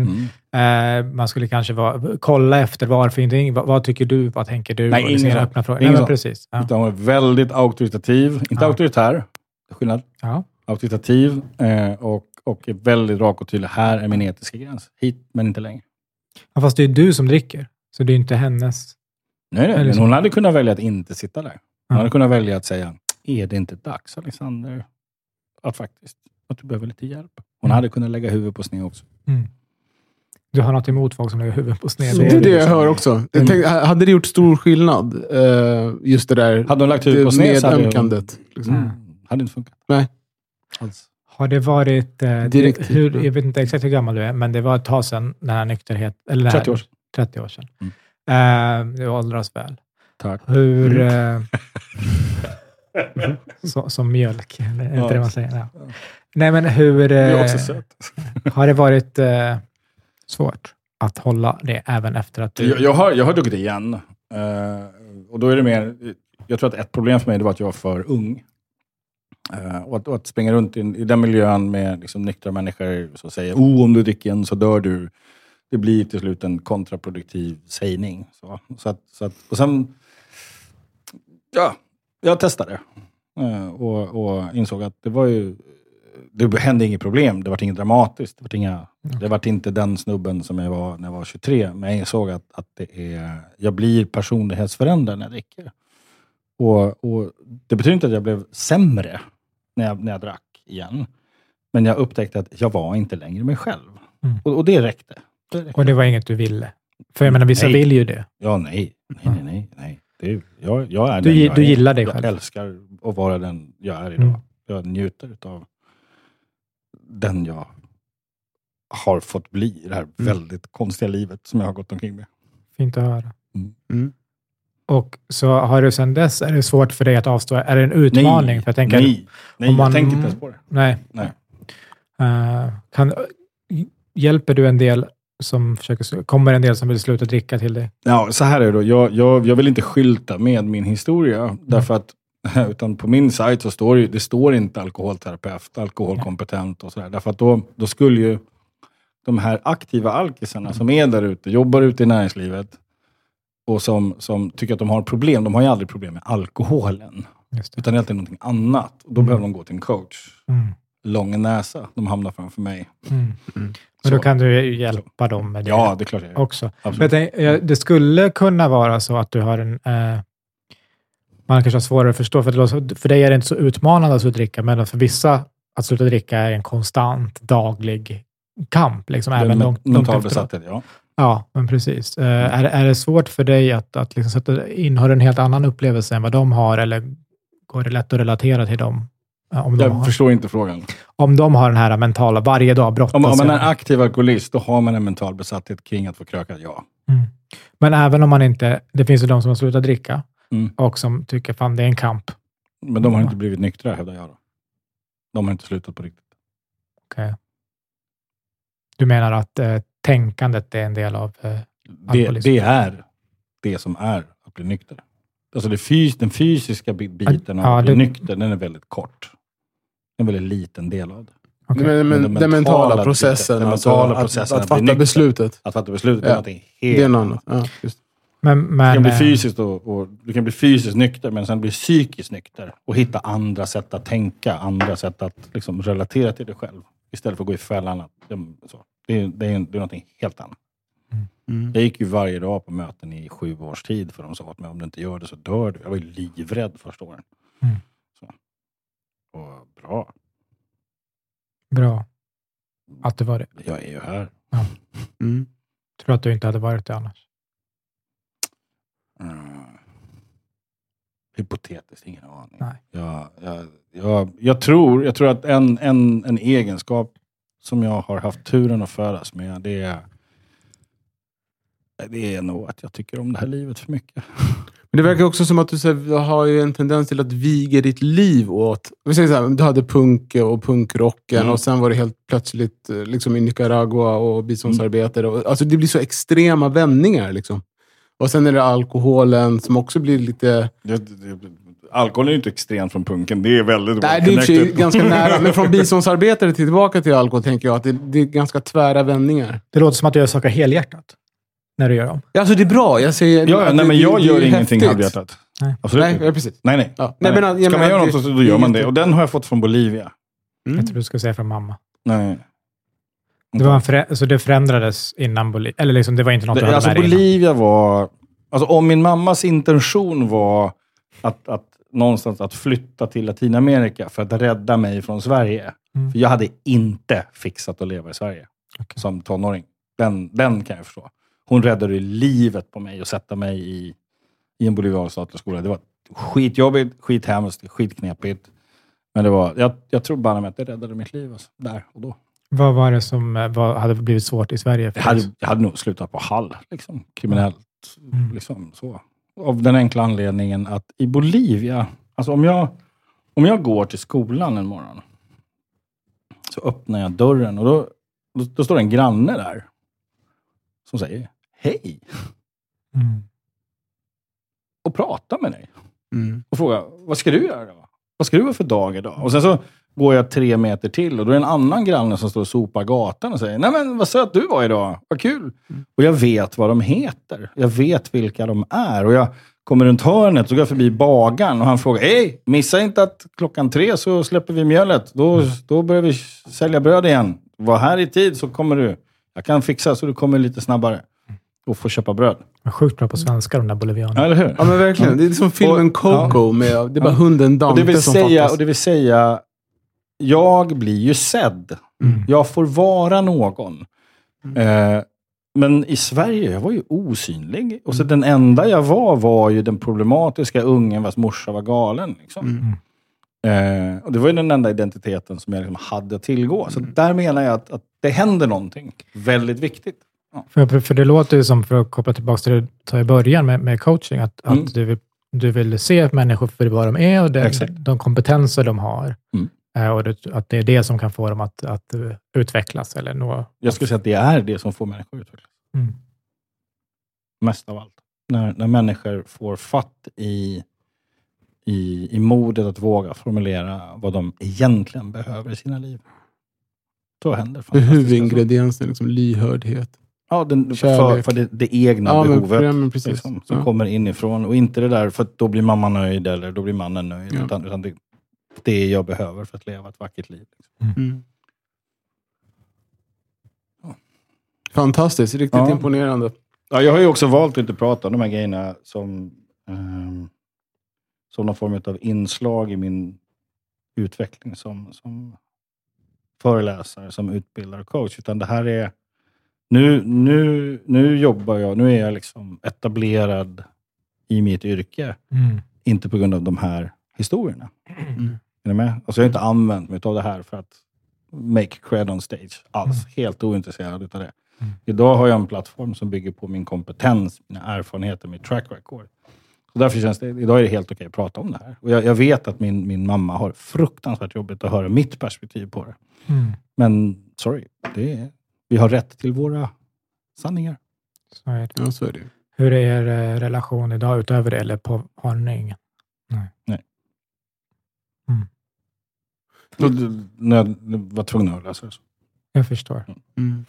Mm. eh, man skulle kanske vara, kolla efter varför inte, vad, vad tycker du, vad tänker du? Nej, liksom ingen sån. öppna frågor. Ingen Nej, men precis. Ja. Utan hon är väldigt auktoritativ. Inte Ja. auktoritär, skillnad. Ja. Auktoritativ eh, och, och är väldigt rak och tydlig. Här är min etiska gräns. Hit men inte längre. Ja, Fast det är du som dricker, så det är inte hennes. Nej, nej, men hon hade kunnat välja att inte sitta där. Hon Ja. hade kunnat välja att säga, är det inte dags Alexander, att faktiskt, att du behöver lite hjälp? Hon Mm. hade kunnat lägga huvudet på sned också. Mm. Du har något emot folk som lägger huvudet på sned. Det är det jag liksom- hör också. Jag tänkte, hade det gjort stor skillnad? eh, Just det där Hade hon lagt huvudet på det sned så hade hon- medömkandet. Liksom. Mm. Hade inte funkat. Nej. Alls. Har det varit... Eh, det, Direkt. hur, jag vet inte exakt hur gammal du är, men det var ett tag sedan den här nykterhet... Eller den här- 30 år sedan. 30 år sedan. Eh, du åldras väl. Tack. Hur... Mm. Eh, så, som mjölk, eller är det inte det man säger? Ja. Nej, men hur... Är Eh, har det varit eh, svårt att hålla det även efter att du... Jag, jag, har, jag har druckit igen. Eh, och då är det mer, jag tror att ett problem för mig det var att jag var för ung. Eh, och, att, och att springa runt i, i den miljön med liksom, nyktra människor som säger oh, om du dricker en så dör du. Det blir till slut en kontraproduktiv sägning. Så, så att, så att, och sen, ja, jag testade. Eh, och, och insåg att det var ju, det hände inget problem. Det var inget dramatiskt. Det var, inga, det var inte den snubben som jag var när jag var 23. Men jag insåg att, att det är, jag blir personlighetsförändrad när jag dricker. Och, och det betyder inte att jag blev sämre när jag, när jag drack igen. Men jag upptäckte att jag var inte längre mig själv. Mm. Och, och det räckte. det räckte. Och det var inget du ville? För jag menar, vissa Nej. vill ju det. Ja, nej. Nej, nej, nej. nej. Det är, jag, jag är Du den jag du är. gillar dig jag själv. älskar att vara den jag är idag. Mm. Jag njuter av den jag har fått bli i det här väldigt konstiga livet som jag har gått omkring med. Fint att höra. Mm. Och så har du sedan dess, är det svårt för dig att avstå? Är det en utmaning? Nej, För jag tänker, nej, nej man- jag tänker inte ens på det. Nej. Nej. Eh, kan, hjälper du en del som försöker, kommer en del som vill sluta dricka till dig? Ja, så här är det då. Jag, jag, jag vill inte skylta med min historia. Mm. Därför att utan på min sajt så står det, det står inte alkoholterapeut, alkoholkompetent och sådär. Därför att då, då skulle ju de här aktiva alkisarna som är där ute, jobbar ute i näringslivet och som, som tycker att de har problem. De har ju aldrig problem med alkoholen. Just det. Utan det är alltid någonting annat. Och då behöver de gå till en coach. Mm. Lång näsa, de hamnar framför mig. Mm. Mm. Men då kan du ju hjälpa dem med det Ja, det är klart jag också. Jag Absolut. tänk, ja, det skulle kunna vara så att du har en... Eh, man kanske har svårare att förstå, för, för dig är det inte så utmanande att sluta dricka, men för vissa att sluta dricka är en konstant daglig kamp. Liksom, Det är även långt, långt efteråt. besatthet, ja. Ja, men precis. Eh, är, är det svårt för dig att, att liksom sätta in, har du en helt annan upplevelse än vad de har, eller går det lätt att relatera till dem? Ja, Om de, Jag har, förstår inte frågan. om de har den här mentala, varje dag brottas Om, om man är aktiv alkoholist, då har man en mental besatthet kring att få kröka, ja. Mm. Men även om man inte... Det finns ju de som har slutat dricka Mm. och som tycker fan det är en kamp. Men de har inte blivit nyktra, hävdar jag. Då. De har inte slutat på riktigt. Okej. Du menar att eh, tänkandet är en del av... Eh, Det, det är det som är att bli nykter. Alltså det fys, den fysiska bi- biten av Ja, att bli det- nykter, den är väldigt kort. En väldigt liten del av det. okej. Men, men, den den mentala mentala processen, den alltså, mentala att, processen att, att fatta nykter. beslutet. Att fatta beslutet är Ja. någonting helt Det är något annat. Ja, just. Men, Du men, kan bli eh, fysiskt, och, och, du kan bli fysiskt nykter, men sen bli psykiskt nykter. Och hitta andra sätt att tänka, andra sätt att liksom, relatera till dig själv. Istället för att gå i fällan. Att, så. Det, är, det, är, det är någonting helt annat. Mm. Jag gick ju varje dag på möten i sju års tid för de sa att men om du inte gör det så dör du. Jag var ju livrädd första åren. Mm. Och bra, bra att det var det. jag är ju här. Mm. Tror att du inte hade varit det annars. Mm. Hypotetiskt, ingen aning. Nej. Jag, jag, jag, jag, tror, jag tror att en, en, en egenskap som jag har haft turen att födas med, det är, det är nog att jag tycker om det här livet för mycket. Men det verkar också som att du så här, har ju en tendens till att viga ditt liv åt... Vi säger så här, du hade punk och punkrocken Mm. och sen var det helt plötsligt eh, liksom i Nicaragua och biståndsarbetare. Och, alltså det blir så extrema vändningar. Liksom. Och sen är det alkoholen som också blir lite... Det, det, alkohol är ju inte extremt från punken. Det är väldigt Nej, det är sig ganska nära. Men från biståndsarbetare till tillbaka till alkohol tänker jag att det, det är ganska tvära vändningar. Det låter som att du gör saker helhjärtat när du gör dem. Alltså det är bra. Jag säger Ja, ja, nej, det- men jag det gör ingenting häftigt. halvhjärtat. Nej. Absolut Nej, inte. ja, precis. Nej, nej. Ja. nej. Nej, men, jag Ska man göra det- något så då gör man det det. Och den har jag fått från Bolivia. Mm. Jag tror du skulle säga från mamma. Nej. Det, var en förä- så det förändrades innan Bolivia? Eller liksom, det var inte något du Det, hade alltså med dig innan? Bolivia var... Alltså om min mammas intention var att, att någonstans att flytta till Latinamerika för att rädda mig från Sverige. Mm. För jag hade inte fixat att leva i Sverige Okej. som tonåring. Den, den kan jag förstå. Hon räddade livet på mig och sätta mig i, i en boliviansk statlig skola. Det var skitjobbigt, skithemskt, skitknepigt. Men det var, jag, jag tror bara med att det räddade mitt liv. Alltså, där och då. Vad var det som eh, var, hade blivit svårt i Sverige? För Jag hade, jag hade nog slutat på Hall, liksom, kriminellt. Mm. Liksom, så. Av den enkla anledningen att i Bolivia, alltså om jag, om jag går till skolan en morgon, så öppnar jag dörren och då, då, då står en granne där som säger hej Mm. och pratar med dig. Mm. och frågar, vad ska du göra då? Vad ska du ha för dag idag? Och sen så går jag tre meter till och då är det en annan granne som står och sopar gatan och säger, nej men vad söt du var idag, vad kul. Och jag vet vad de heter. Jag vet vilka de är. Och jag kommer runt hörnet så går jag förbi bagaren och han frågar, hej, missa inte att klockan tre så släpper vi mjölet. Då, då börjar vi sälja bröd igen. Var här i tid så kommer du. Jag kan fixa så du kommer lite snabbare och får köpa bröd. Sjukt bra på svenska, de där bolivianerna. Ja, eller hur? Ja, men verkligen. Det är som filmen Och- Coco. Med, det är bara Ja. hunden Och Dante det, vill som säga, fattas. och det vill säga, jag blir ju sedd. Mm. Jag får vara någon. Eh, men i Sverige, jag var ju osynlig. Och så den enda jag var, var ju den problematiska ungen vars morsa var galen. Liksom. Mm. Eh, och det var ju den enda identiteten som jag liksom hade att tillgå. Så där menar jag att, att det händer någonting väldigt viktigt. För, för det låter ju som, för att koppla tillbaka till det du sa i början med, med coaching, att, Mm. att du, vill, du vill se människor för vad de är och Exakt. de kompetenser de har. Mm. Eh, Och det, att det är det som kan få dem att, att eh, utvecklas eller nå... Jag skulle säga att det är det som får människor att utvecklas. Mm. Mest av allt. När, när människor får fatt i, i, i modet att våga formulera vad de egentligen behöver i sina liv. Då händer saker. huvudingrediensen är liksom lyhördhet. Ja, den, för, för det, det egna Ja, behovet. ja, men precis. liksom, som ja. kommer inifrån. Och inte det där för att då blir mamma nöjd eller då blir mannen nöjd. Ja. Utan, utan det, det jag behöver för att leva ett vackert liv. Liksom. Mm. Fantastiskt. Riktigt Ja. imponerande. Ja, jag har ju också valt att inte prata om de här grejerna som, ehm, som någon form av inslag i min utveckling som, som föreläsare, som utbildare och coach. Utan det här är... Nu, nu, nu jobbar jag, nu är jag liksom etablerad i mitt yrke. Mm. Inte på grund av de här historierna. Mm. Är ni med? Alltså jag har inte använt mig av det här för att make cred on stage alls. Helt ointresserad utav det. Mm. Idag har jag en plattform som bygger på min kompetens, mina erfarenheter, mitt track record. Så därför känns det, idag är det helt okej att prata om det här. Och jag, jag vet att min, min mamma har fruktansvärt jobbigt att höra mitt perspektiv på det. Mm. Men sorry, det är, vi har rätt till våra sanningar. Så är det. Ja, så är det. Hur är er eh, relation idag utöver det? Eller på, har ni ingen? Så du nöd, var tvungna att lösa det så. Jag förstår. Mm.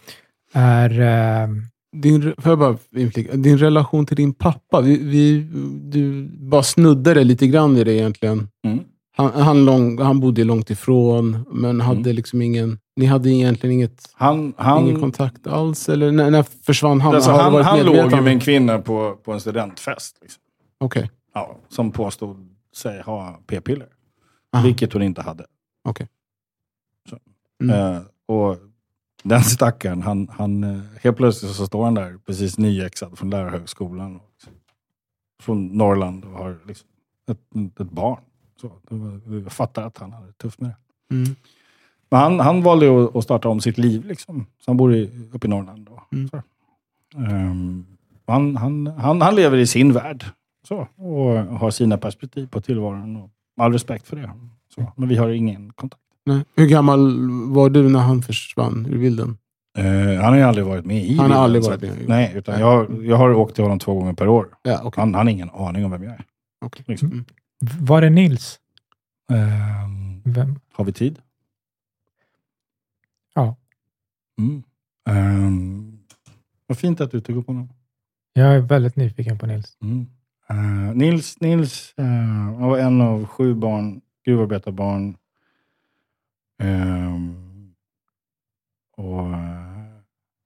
Är, eh, Din, får jag bara inflika, din relation till din pappa. Vi, vi, du bara snuddade lite grann i det egentligen. Mm. Han, han, lång, han bodde långt ifrån, men hade Mm. liksom ingen... Ni hade egentligen inget, Han, ingen han, kontakt alls? Eller när, när försvann han? alltså, han, han låg ju med en kvinna på, på en studentfest. Liksom. Okej. Ja, som påstod sig ha p-piller. Vilket hon inte hade. Mm. Eh, och den stackaren, han, han, eh, helt plötsligt så står han där precis nyexad från lärarhögskolan. Och, från Norrland och har liksom ett, ett barn. Så, jag fattar att han hade tufft med det. Mm. Men han, han valde att, att starta om sitt liv. Liksom. Så han bor i, uppe i Norrland. Och, Mm. så. Ehm, han, han, han, han lever i sin värld. Så, och har sina perspektiv på tillvaron. Och all respekt för det. Så, men vi har ingen kontakt. Nej. Hur gammal var du när han försvann ur bilden? Eh, han har ju aldrig varit med i Han har bilden, aldrig varit att- med. Nej, utan jag, jag har åkt till honom två gånger per år. Ja, okej. Han, han har ingen aning om vem jag är. Okej. Liksom. Mm. Var det Nils? Ehm, Vem? har vi tid? Ja. Mm. Ehm, vad fint att du tog upp honom. Jag är väldigt nyfiken på Nils. Mm. Eh, Nils, Nils han var en av sju barn, gruvarbetarbarn. Ehm, och, eh,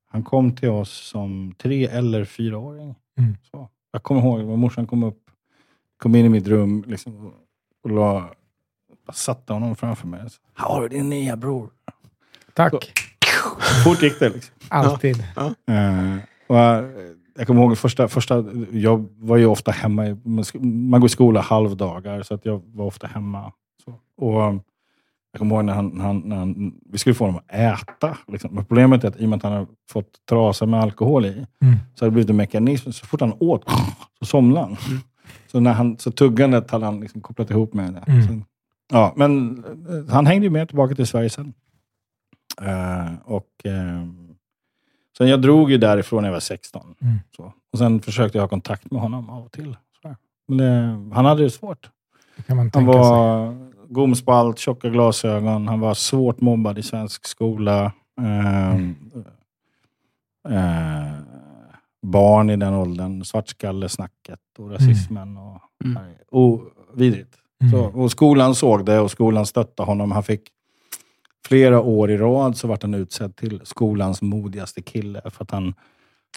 han kom till oss som tre eller fyraåring. Mm. Så. Jag kommer ihåg morsan kom upp, kom in i mitt rum liksom, och, la, bara satte honom framför mig. Så, Här har du din nya bror. Tack. Fort gick det. Liksom. Alltid. Eh, och jag, jag kommer ihåg första, första, jag var ju ofta hemma, i, man går i skola halvdagar, så att jag var ofta hemma. Så. Och um, jag kommer ihåg när han, när han, när han, vi skulle få honom att äta. Liksom. Men problemet är att i och med att han har fått trasa med alkohol i, Mm. så har det blivit en mekanism. Så fort han åt, så somnade han. Så, när han, så tuggandet hade han liksom kopplat ihop med det. Mm. Så, ja, men eh, han hängde ju med tillbaka till Sverige sen. Eh, och, ehm, sen jag drog ju därifrån när jag var 16. Mm. Så. Och sen försökte jag ha kontakt med honom av och till. Så. Men det, han hade det svårt. Det Han tänka sig. var gomspalt, tjocka glasögon. Han var svårt mobbad i svensk skola. Ehm, eh, barn i den åldern, svartskallesnacket och rasismen. Och, Mm. och vidrigt. Mm. Så, och skolan såg det och skolan stöttade honom. Han fick flera år i rad så vart han utsedd till skolans modigaste kille. För att han,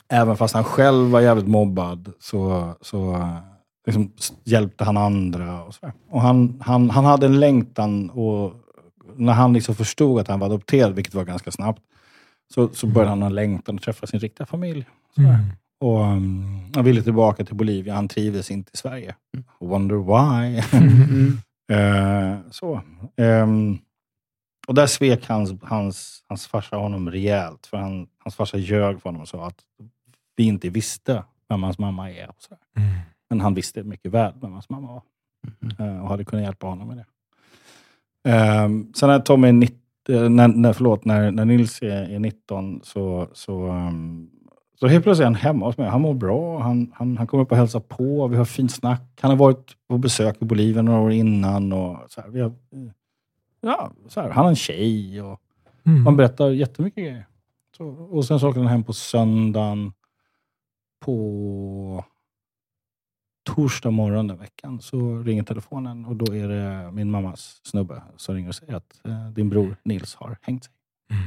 även fast han själv var jävligt mobbad, så, så liksom, hjälpte han andra. Och, så. och han, han, han hade en längtan och när han liksom förstod att han var adopterad, vilket var ganska snabbt, så, så började han ha en längtan att träffa sin riktiga familj. Mm. Och um, Han ville tillbaka till Bolivia. Han trivdes inte i Sverige. Wonder why. Mm. Eh, så. Ehm, och där svek hans, hans, hans farsa honom rejält. För han, hans farsa ljög för honom och sa att vi inte visste vem hans mamma är. Och så. Mm. Men han visste mycket väl vem hans mamma var. Eh, och hade kunnat hjälpa honom med det. Ehm, sen när Tommy är 19, eh, när, när, förlåt, när, när Nils är, är 19 så, så, ehm, så helt plötsligt är han hemma hos mig. Han mår bra. Han, han, han kommer upp och hälsar på. Vi har fint snack. Han har varit på besök i Bolivien några år innan. Och så här, vi har, ja, så här, han har en tjej. Och, Mm. man berättar jättemycket grejer. Så, och sen så åker han hem på söndagen. På torsdag morgon den veckan så ringer telefonen och då är det min mammas snubbe som ringer och säger att eh, din bror Nils har hängt sig. Mm.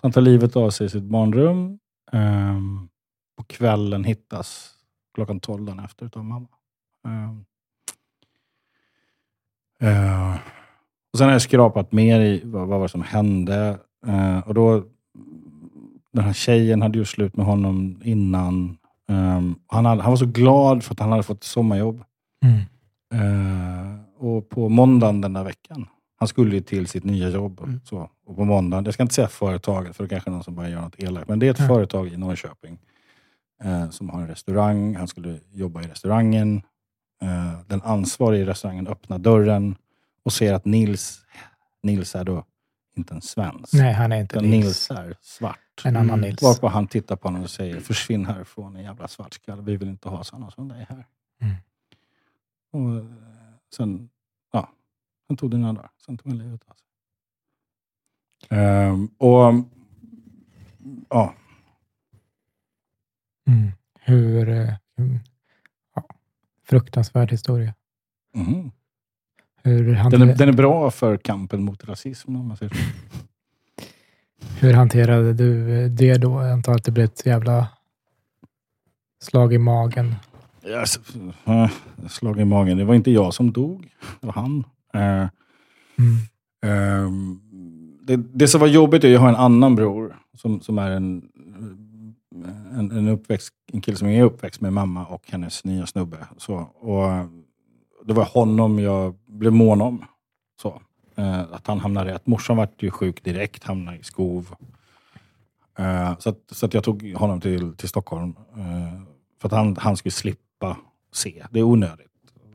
Så han tar livet av sig i sitt barnrum. Ehm, på kvällen hittas klockan 12 dagen efter utav mamma. Ehm, eh, och sen har jag skrapat mer i vad, vad var som hände. Eh, och då, den här tjejen hade ju slut med honom innan. Ehm, han, hade, han var så glad för att han hade fått sommarjobb. Mm. Eh, och på måndagen den där veckan, han skulle ju till sitt nya jobb. Mm. Så, och på måndagen, jag ska inte säga företaget, för det kanske är någon som bara gör något elakt. Men det är ett Ja. företag i Norrköping eh, som har en restaurang. Han skulle jobba i restaurangen. Eh, den ansvariga i restaurangen öppnar dörren och ser att Nils, Nils är då inte en svensk. Nej, han är inte utan Nils. Nils är svart. En annan Mm. Nils. Varpå han tittar på honom och säger, försvinn härifrån en jävla svartskalle. Vi vill inte ha sådana som dig här. Mm. Och eh, sen, ja, sen tog det några dagar. Sen tog han livet av sig. Ehm, och, ja, Mm. Hur... eh, mm, ja, fruktansvärd historia. mhm. Hur, hanter, den, är, den är bra för kampen mot rasism om man säger hur hanterade du eh, det då? Jag antar att det blev ett jävla slag i magen. Yes. eh, Slag i magen. Det var inte jag som dog, det var han. Eh, Mm. Ehm, det, det som var jobbigt är att jag har en annan bror som, som är en, en, en, uppväxt, en kille som är uppväxt med mamma och hennes nya snubbe. Så, och det var honom jag blev mån om. Så, eh, att han hamnade rätt. Morsan vart ju sjuk direkt, hamnade i skov. Eh, så att, så att jag tog honom till, till Stockholm. eh, för att han, han skulle slippa se. Det är onödigt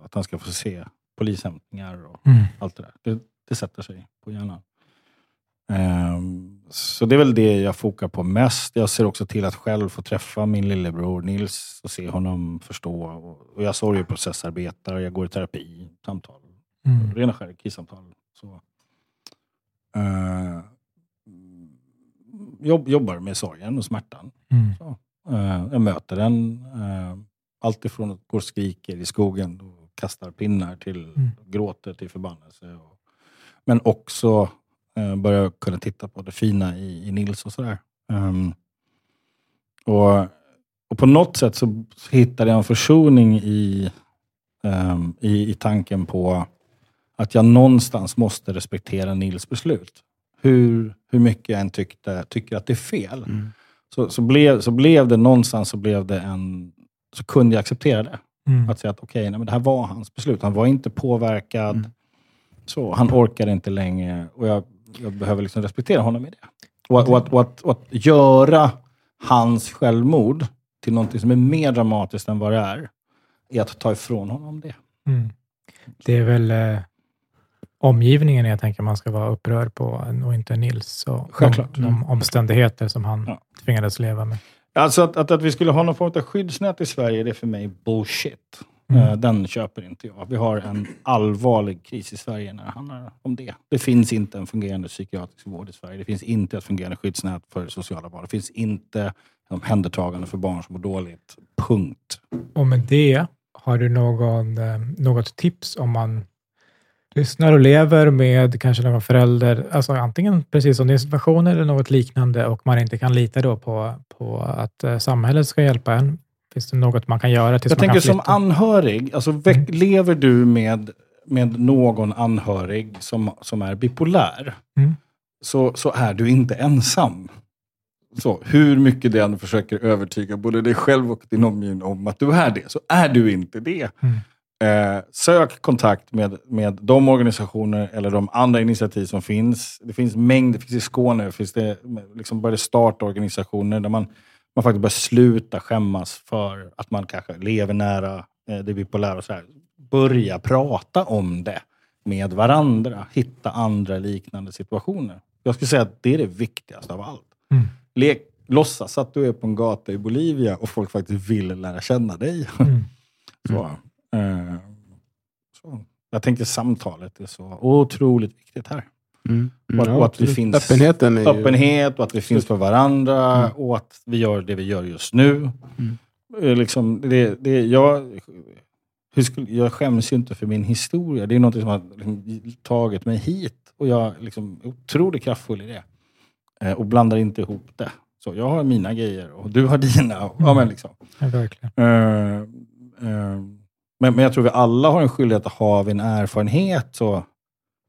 att han ska få se polishämtningar och Mm. allt det där. Det, det sätter sig på hjärnan. Så det är väl det jag fokar på mest. Jag ser också till att själv få träffa min lillebror Nils och se honom förstå. Och, jag sorgeprocessarbetar, och jag går i terapi, samtal, Mm. rena skär krissamtal. Så. Uh, jobb, jobbar med sorgen och smärtan. Mm. Eh, jag möter den. Uh, allt ifrån att gå och skriker i skogen och kastar pinnar till Mm. gråter till förbannelse. Och, men också uh, börja kunna titta på det fina i, i Nils och sådär. Um, och, och på något sätt så hittade jag en försoning i, um, i, i tanken på att jag någonstans måste respektera Nils beslut. Hur, hur mycket jag än tyckte, tycker att det är fel. Mm. Så, så, blev, så blev det någonstans så blev det en... Så kunde jag acceptera det. Mm. Att säga att okej, nej, men det här var hans beslut. Han var inte påverkad. Mm. Så, han orkade inte längre och jag, jag behöver liksom respektera honom i det. Och, att- och, att, och, att, och att göra hans självmord till någonting som är mer dramatiskt än vad det är, är att ta ifrån honom det. Mm. Det är väl eh, omgivningen jag tänker man ska vara upprörd på och inte Nils och Självklart. de, de omständigheter som han Ja. tvingades leva med. Alltså att, att, att vi skulle ha någon form av skyddsnät i Sverige, det är för mig bullshit. Mm. Eh, Den köper inte jag. Vi har en allvarlig kris i Sverige när det handlar om det. Det finns inte en fungerande psykiatrisk vård i Sverige. Det finns inte ett fungerande skyddsnät för sociala barn. Det finns inte omhändertagande för barn som mår dåligt. Punkt. Och med det, har du någon, eh, något tips om man lyssnar och lever med kanske någon förälder, alltså antingen precis som din situation eller något liknande och man inte kan lita då på, på att eh, samhället ska hjälpa en. Finns det något man kan göra tills Jag man kan tänker som flytta? anhörig, alltså, väck, lever du med, med någon anhörig som, som är bipolär, Mm. så, så är du inte ensam. Så, hur mycket den försöker övertyga både dig själv och din omgivning om att du är det, så är du inte det. Mm. Eh, sök kontakt med, med de organisationer eller de andra initiativ som finns. Det finns mängd, det finns i Skåne, finns det liksom började starta organisationer där man, man faktiskt börjar sluta skämmas för att man kanske lever nära eh, det bipolära. Och så här. Börja prata om det med varandra. Hitta andra liknande situationer. Jag skulle säga att det är det viktigaste av allt. Mm. Lek, låtsas att du är på en gata i Bolivia och folk faktiskt vill lära känna dig. Mm. Så, eh, så. Jag tänker samtalet är så otroligt viktigt här. Mm. Och att- och att vi finns- Öppenheten är ju... Öppenhet och att vi finns för varandra och att vi gör det vi gör just nu. Mm. Eh, Liksom, det, det, jag, skulle, jag skäms ju inte för min historia. Det är något som har liksom, tagit mig hit. Och jag liksom, är otroligt kraftfull i det. Eh, och blandar inte ihop det. Så jag har mina grejer och du har dina. Och, ja, men liksom. Ja, verkligen. Eh, eh, men, men jag tror vi alla har en skyldighet att ha en erfarenhet. Så,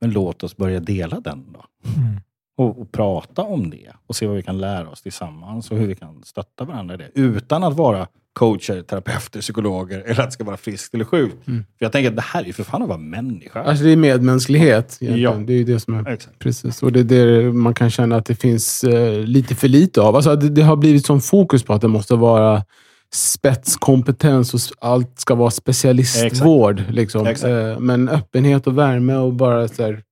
men låt oss börja dela den då. Mm. Och, och prata om det. Och se vad vi kan lära oss tillsammans och hur vi kan stötta varandra i det. Utan att vara coacher, terapeuter, psykologer eller att det ska vara friskt eller sjukt. Mm. För jag tänker att det här är ju för fan att vara människa. Alltså det är medmänsklighet. Egentligen. Ja. Det är ju det som är... Exakt. Precis. Och det är det man kan känna att det finns eh, lite för lite av. Alltså det, det har blivit sån fokus på att det måste vara spetskompetens och allt ska vara specialistvård. Liksom. Exakt. Eh, men öppenhet och värme och bara så här,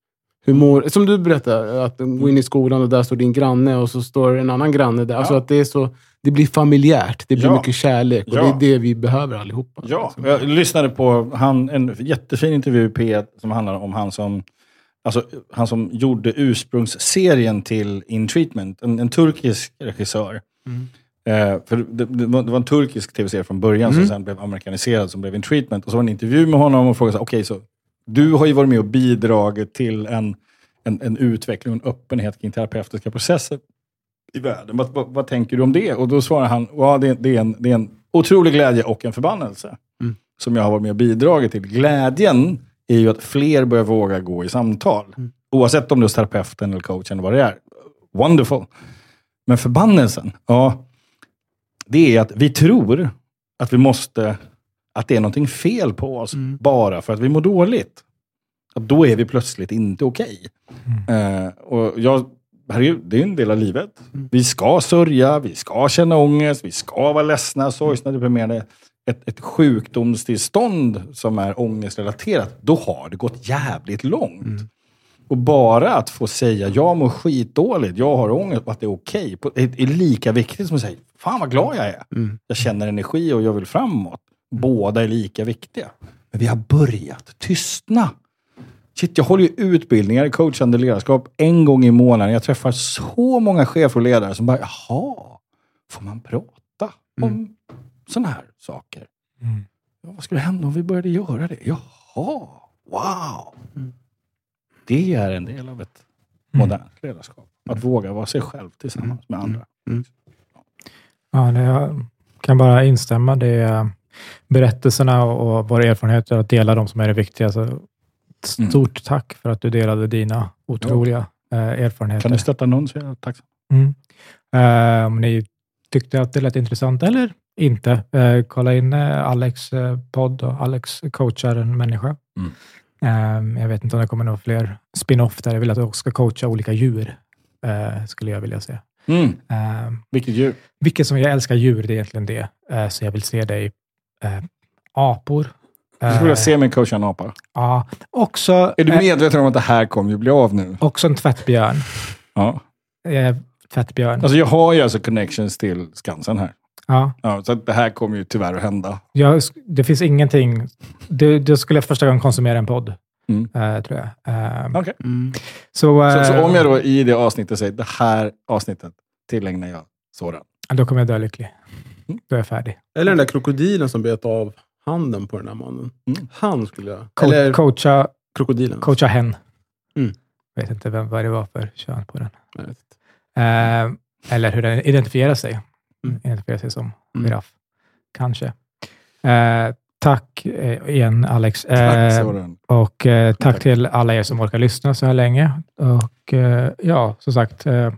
humor. Som du berättade, att gå in i skolan och där står din granne och så står en annan granne där. Alltså Ja. att det, är så, det blir familjärt. Det blir Ja. mycket kärlek. Och Ja. det är det vi behöver allihopa. Ja, liksom. jag lyssnade på han, en jättefin intervju i P1 som handlar om han som, alltså, han som gjorde ursprungsserien till In Treatment. En, en turkisk regissör. Mm. Eh, för det, det, var, en turkisk tv-serie från början Mm. som sen blev amerikaniserad, som blev In Treatment. Och så var det en intervju med honom och frågade så okej, så du har ju varit med och bidragit till en, en, en utveckling och en öppenhet kring terapeutiska processer i världen. Vad, vad, vad tänker du om det? Och då svarar han, ja, det, det, är en, det är en otrolig glädje och en förbannelse Mm. som jag har varit med och bidragit till. Glädjen är ju att fler börjar våga gå i samtal. Mm. Oavsett om det är terapeuten eller coachen eller vad det är. Wonderful. Men förbannelsen, ja, det är att vi tror att vi måste, att det är någonting fel på oss Mm. bara för att vi mår dåligt. Att då är vi plötsligt inte okej. Eh, och jag, herregud, det är en del av livet. Mm. Vi ska sörja, vi ska känna ångest, vi ska vara ledsna, sorgsna, deprimerade. Ett, ett sjukdomstillstånd som är ångestrelaterat, då har det gått jävligt långt. Mm. Och bara att få säga jag mår skitdåligt, jag har ångest och att det är okej, på- är, lika viktigt som att säga fan vad glad jag är. Mm. Jag känner energi och jag vill framåt. Båda är lika viktiga. Men vi har börjat tystna. Shit, jag håller ju utbildningar i coachande ledarskap en gång i månaden. Jag träffar så många chefer och ledare som bara, jaha, får man prata om sådana här saker? Mm. Ja, vad skulle hända om vi började göra det? Jaha, wow. Mm. Det är en del av ett modernt ledarskap. Att våga vara sig själv tillsammans med andra. Ja, det jag kan bara instämma. Det är berättelserna och våra erfarenheter, att dela dem som är det viktiga. Så ett Mm. stort tack för att du delade dina otroliga eh, erfarenheter. Kan du stötta någon så är jag tacksam. Mm. Eh, om ni tyckte att det lät intressant eller inte, eh, kolla in eh, Alex eh, podd och Alex coachar en människa. Mm. Eh, jag vet inte om det kommer några fler spin-off där jag vill att du också ska coacha olika djur, eh, skulle jag vilja se. Mm. Eh, Vilket djur. vilket som jag älskar djur, det är egentligen det. Eh, så jag vill se dig eh, apor. Jag skulle vilja se mig coacha en apa. Ja, också, Är du medveten om att det här kommer ju bli av nu? också en tvättbjörn. Ja. Tvättbjörn. Alltså jag har ju alltså connections till Skansen här. Ja. Ja, så det här kommer ju tyvärr att hända. Jag, det finns ingenting... Du, du skulle första gången konsumera en podd, Mm. eh, tror jag. Eh, Okej. Mm. så, Så, så eh, om jag då i det avsnittet säger det här avsnittet tillägnar jag Soran. Då kommer jag dö lycklig. Mm. Då är jag färdig. Eller den där krokodilen som bet av handen på den här mannen. Mm. Han skulle jag... Co- Eller coacha, krokodilen. coacha hen. Mm. vet inte vem, vad det var för kön på den. Jag vet inte. Eh, eller hur den identifierar sig. Mm. Identifierar sig som Mm. giraff. Kanske. Eh, tack eh, igen Alex. Eh. Och eh, tack, Tack. till alla er som orkar lyssna så här länge. Och eh, ja, som sagt, eh,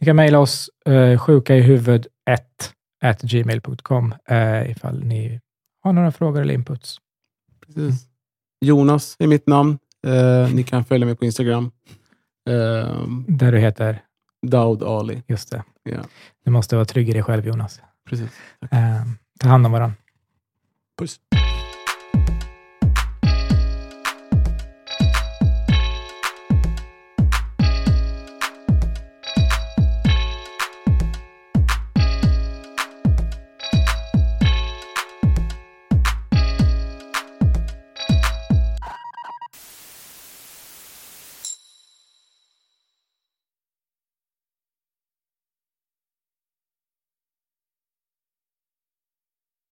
ni kan mejla oss eh, sjuka i huvud 1 at gmail.com eh, ifall ni har några frågor eller inputs. Precis. Jonas är mitt namn. Eh, ni kan följa mig på Instagram. Eh, Där du heter, Daud Ali. just det. Ja. Du måste vara trygg i dig själv Jonas. Precis. Eh, ta hand om varandra. Puss.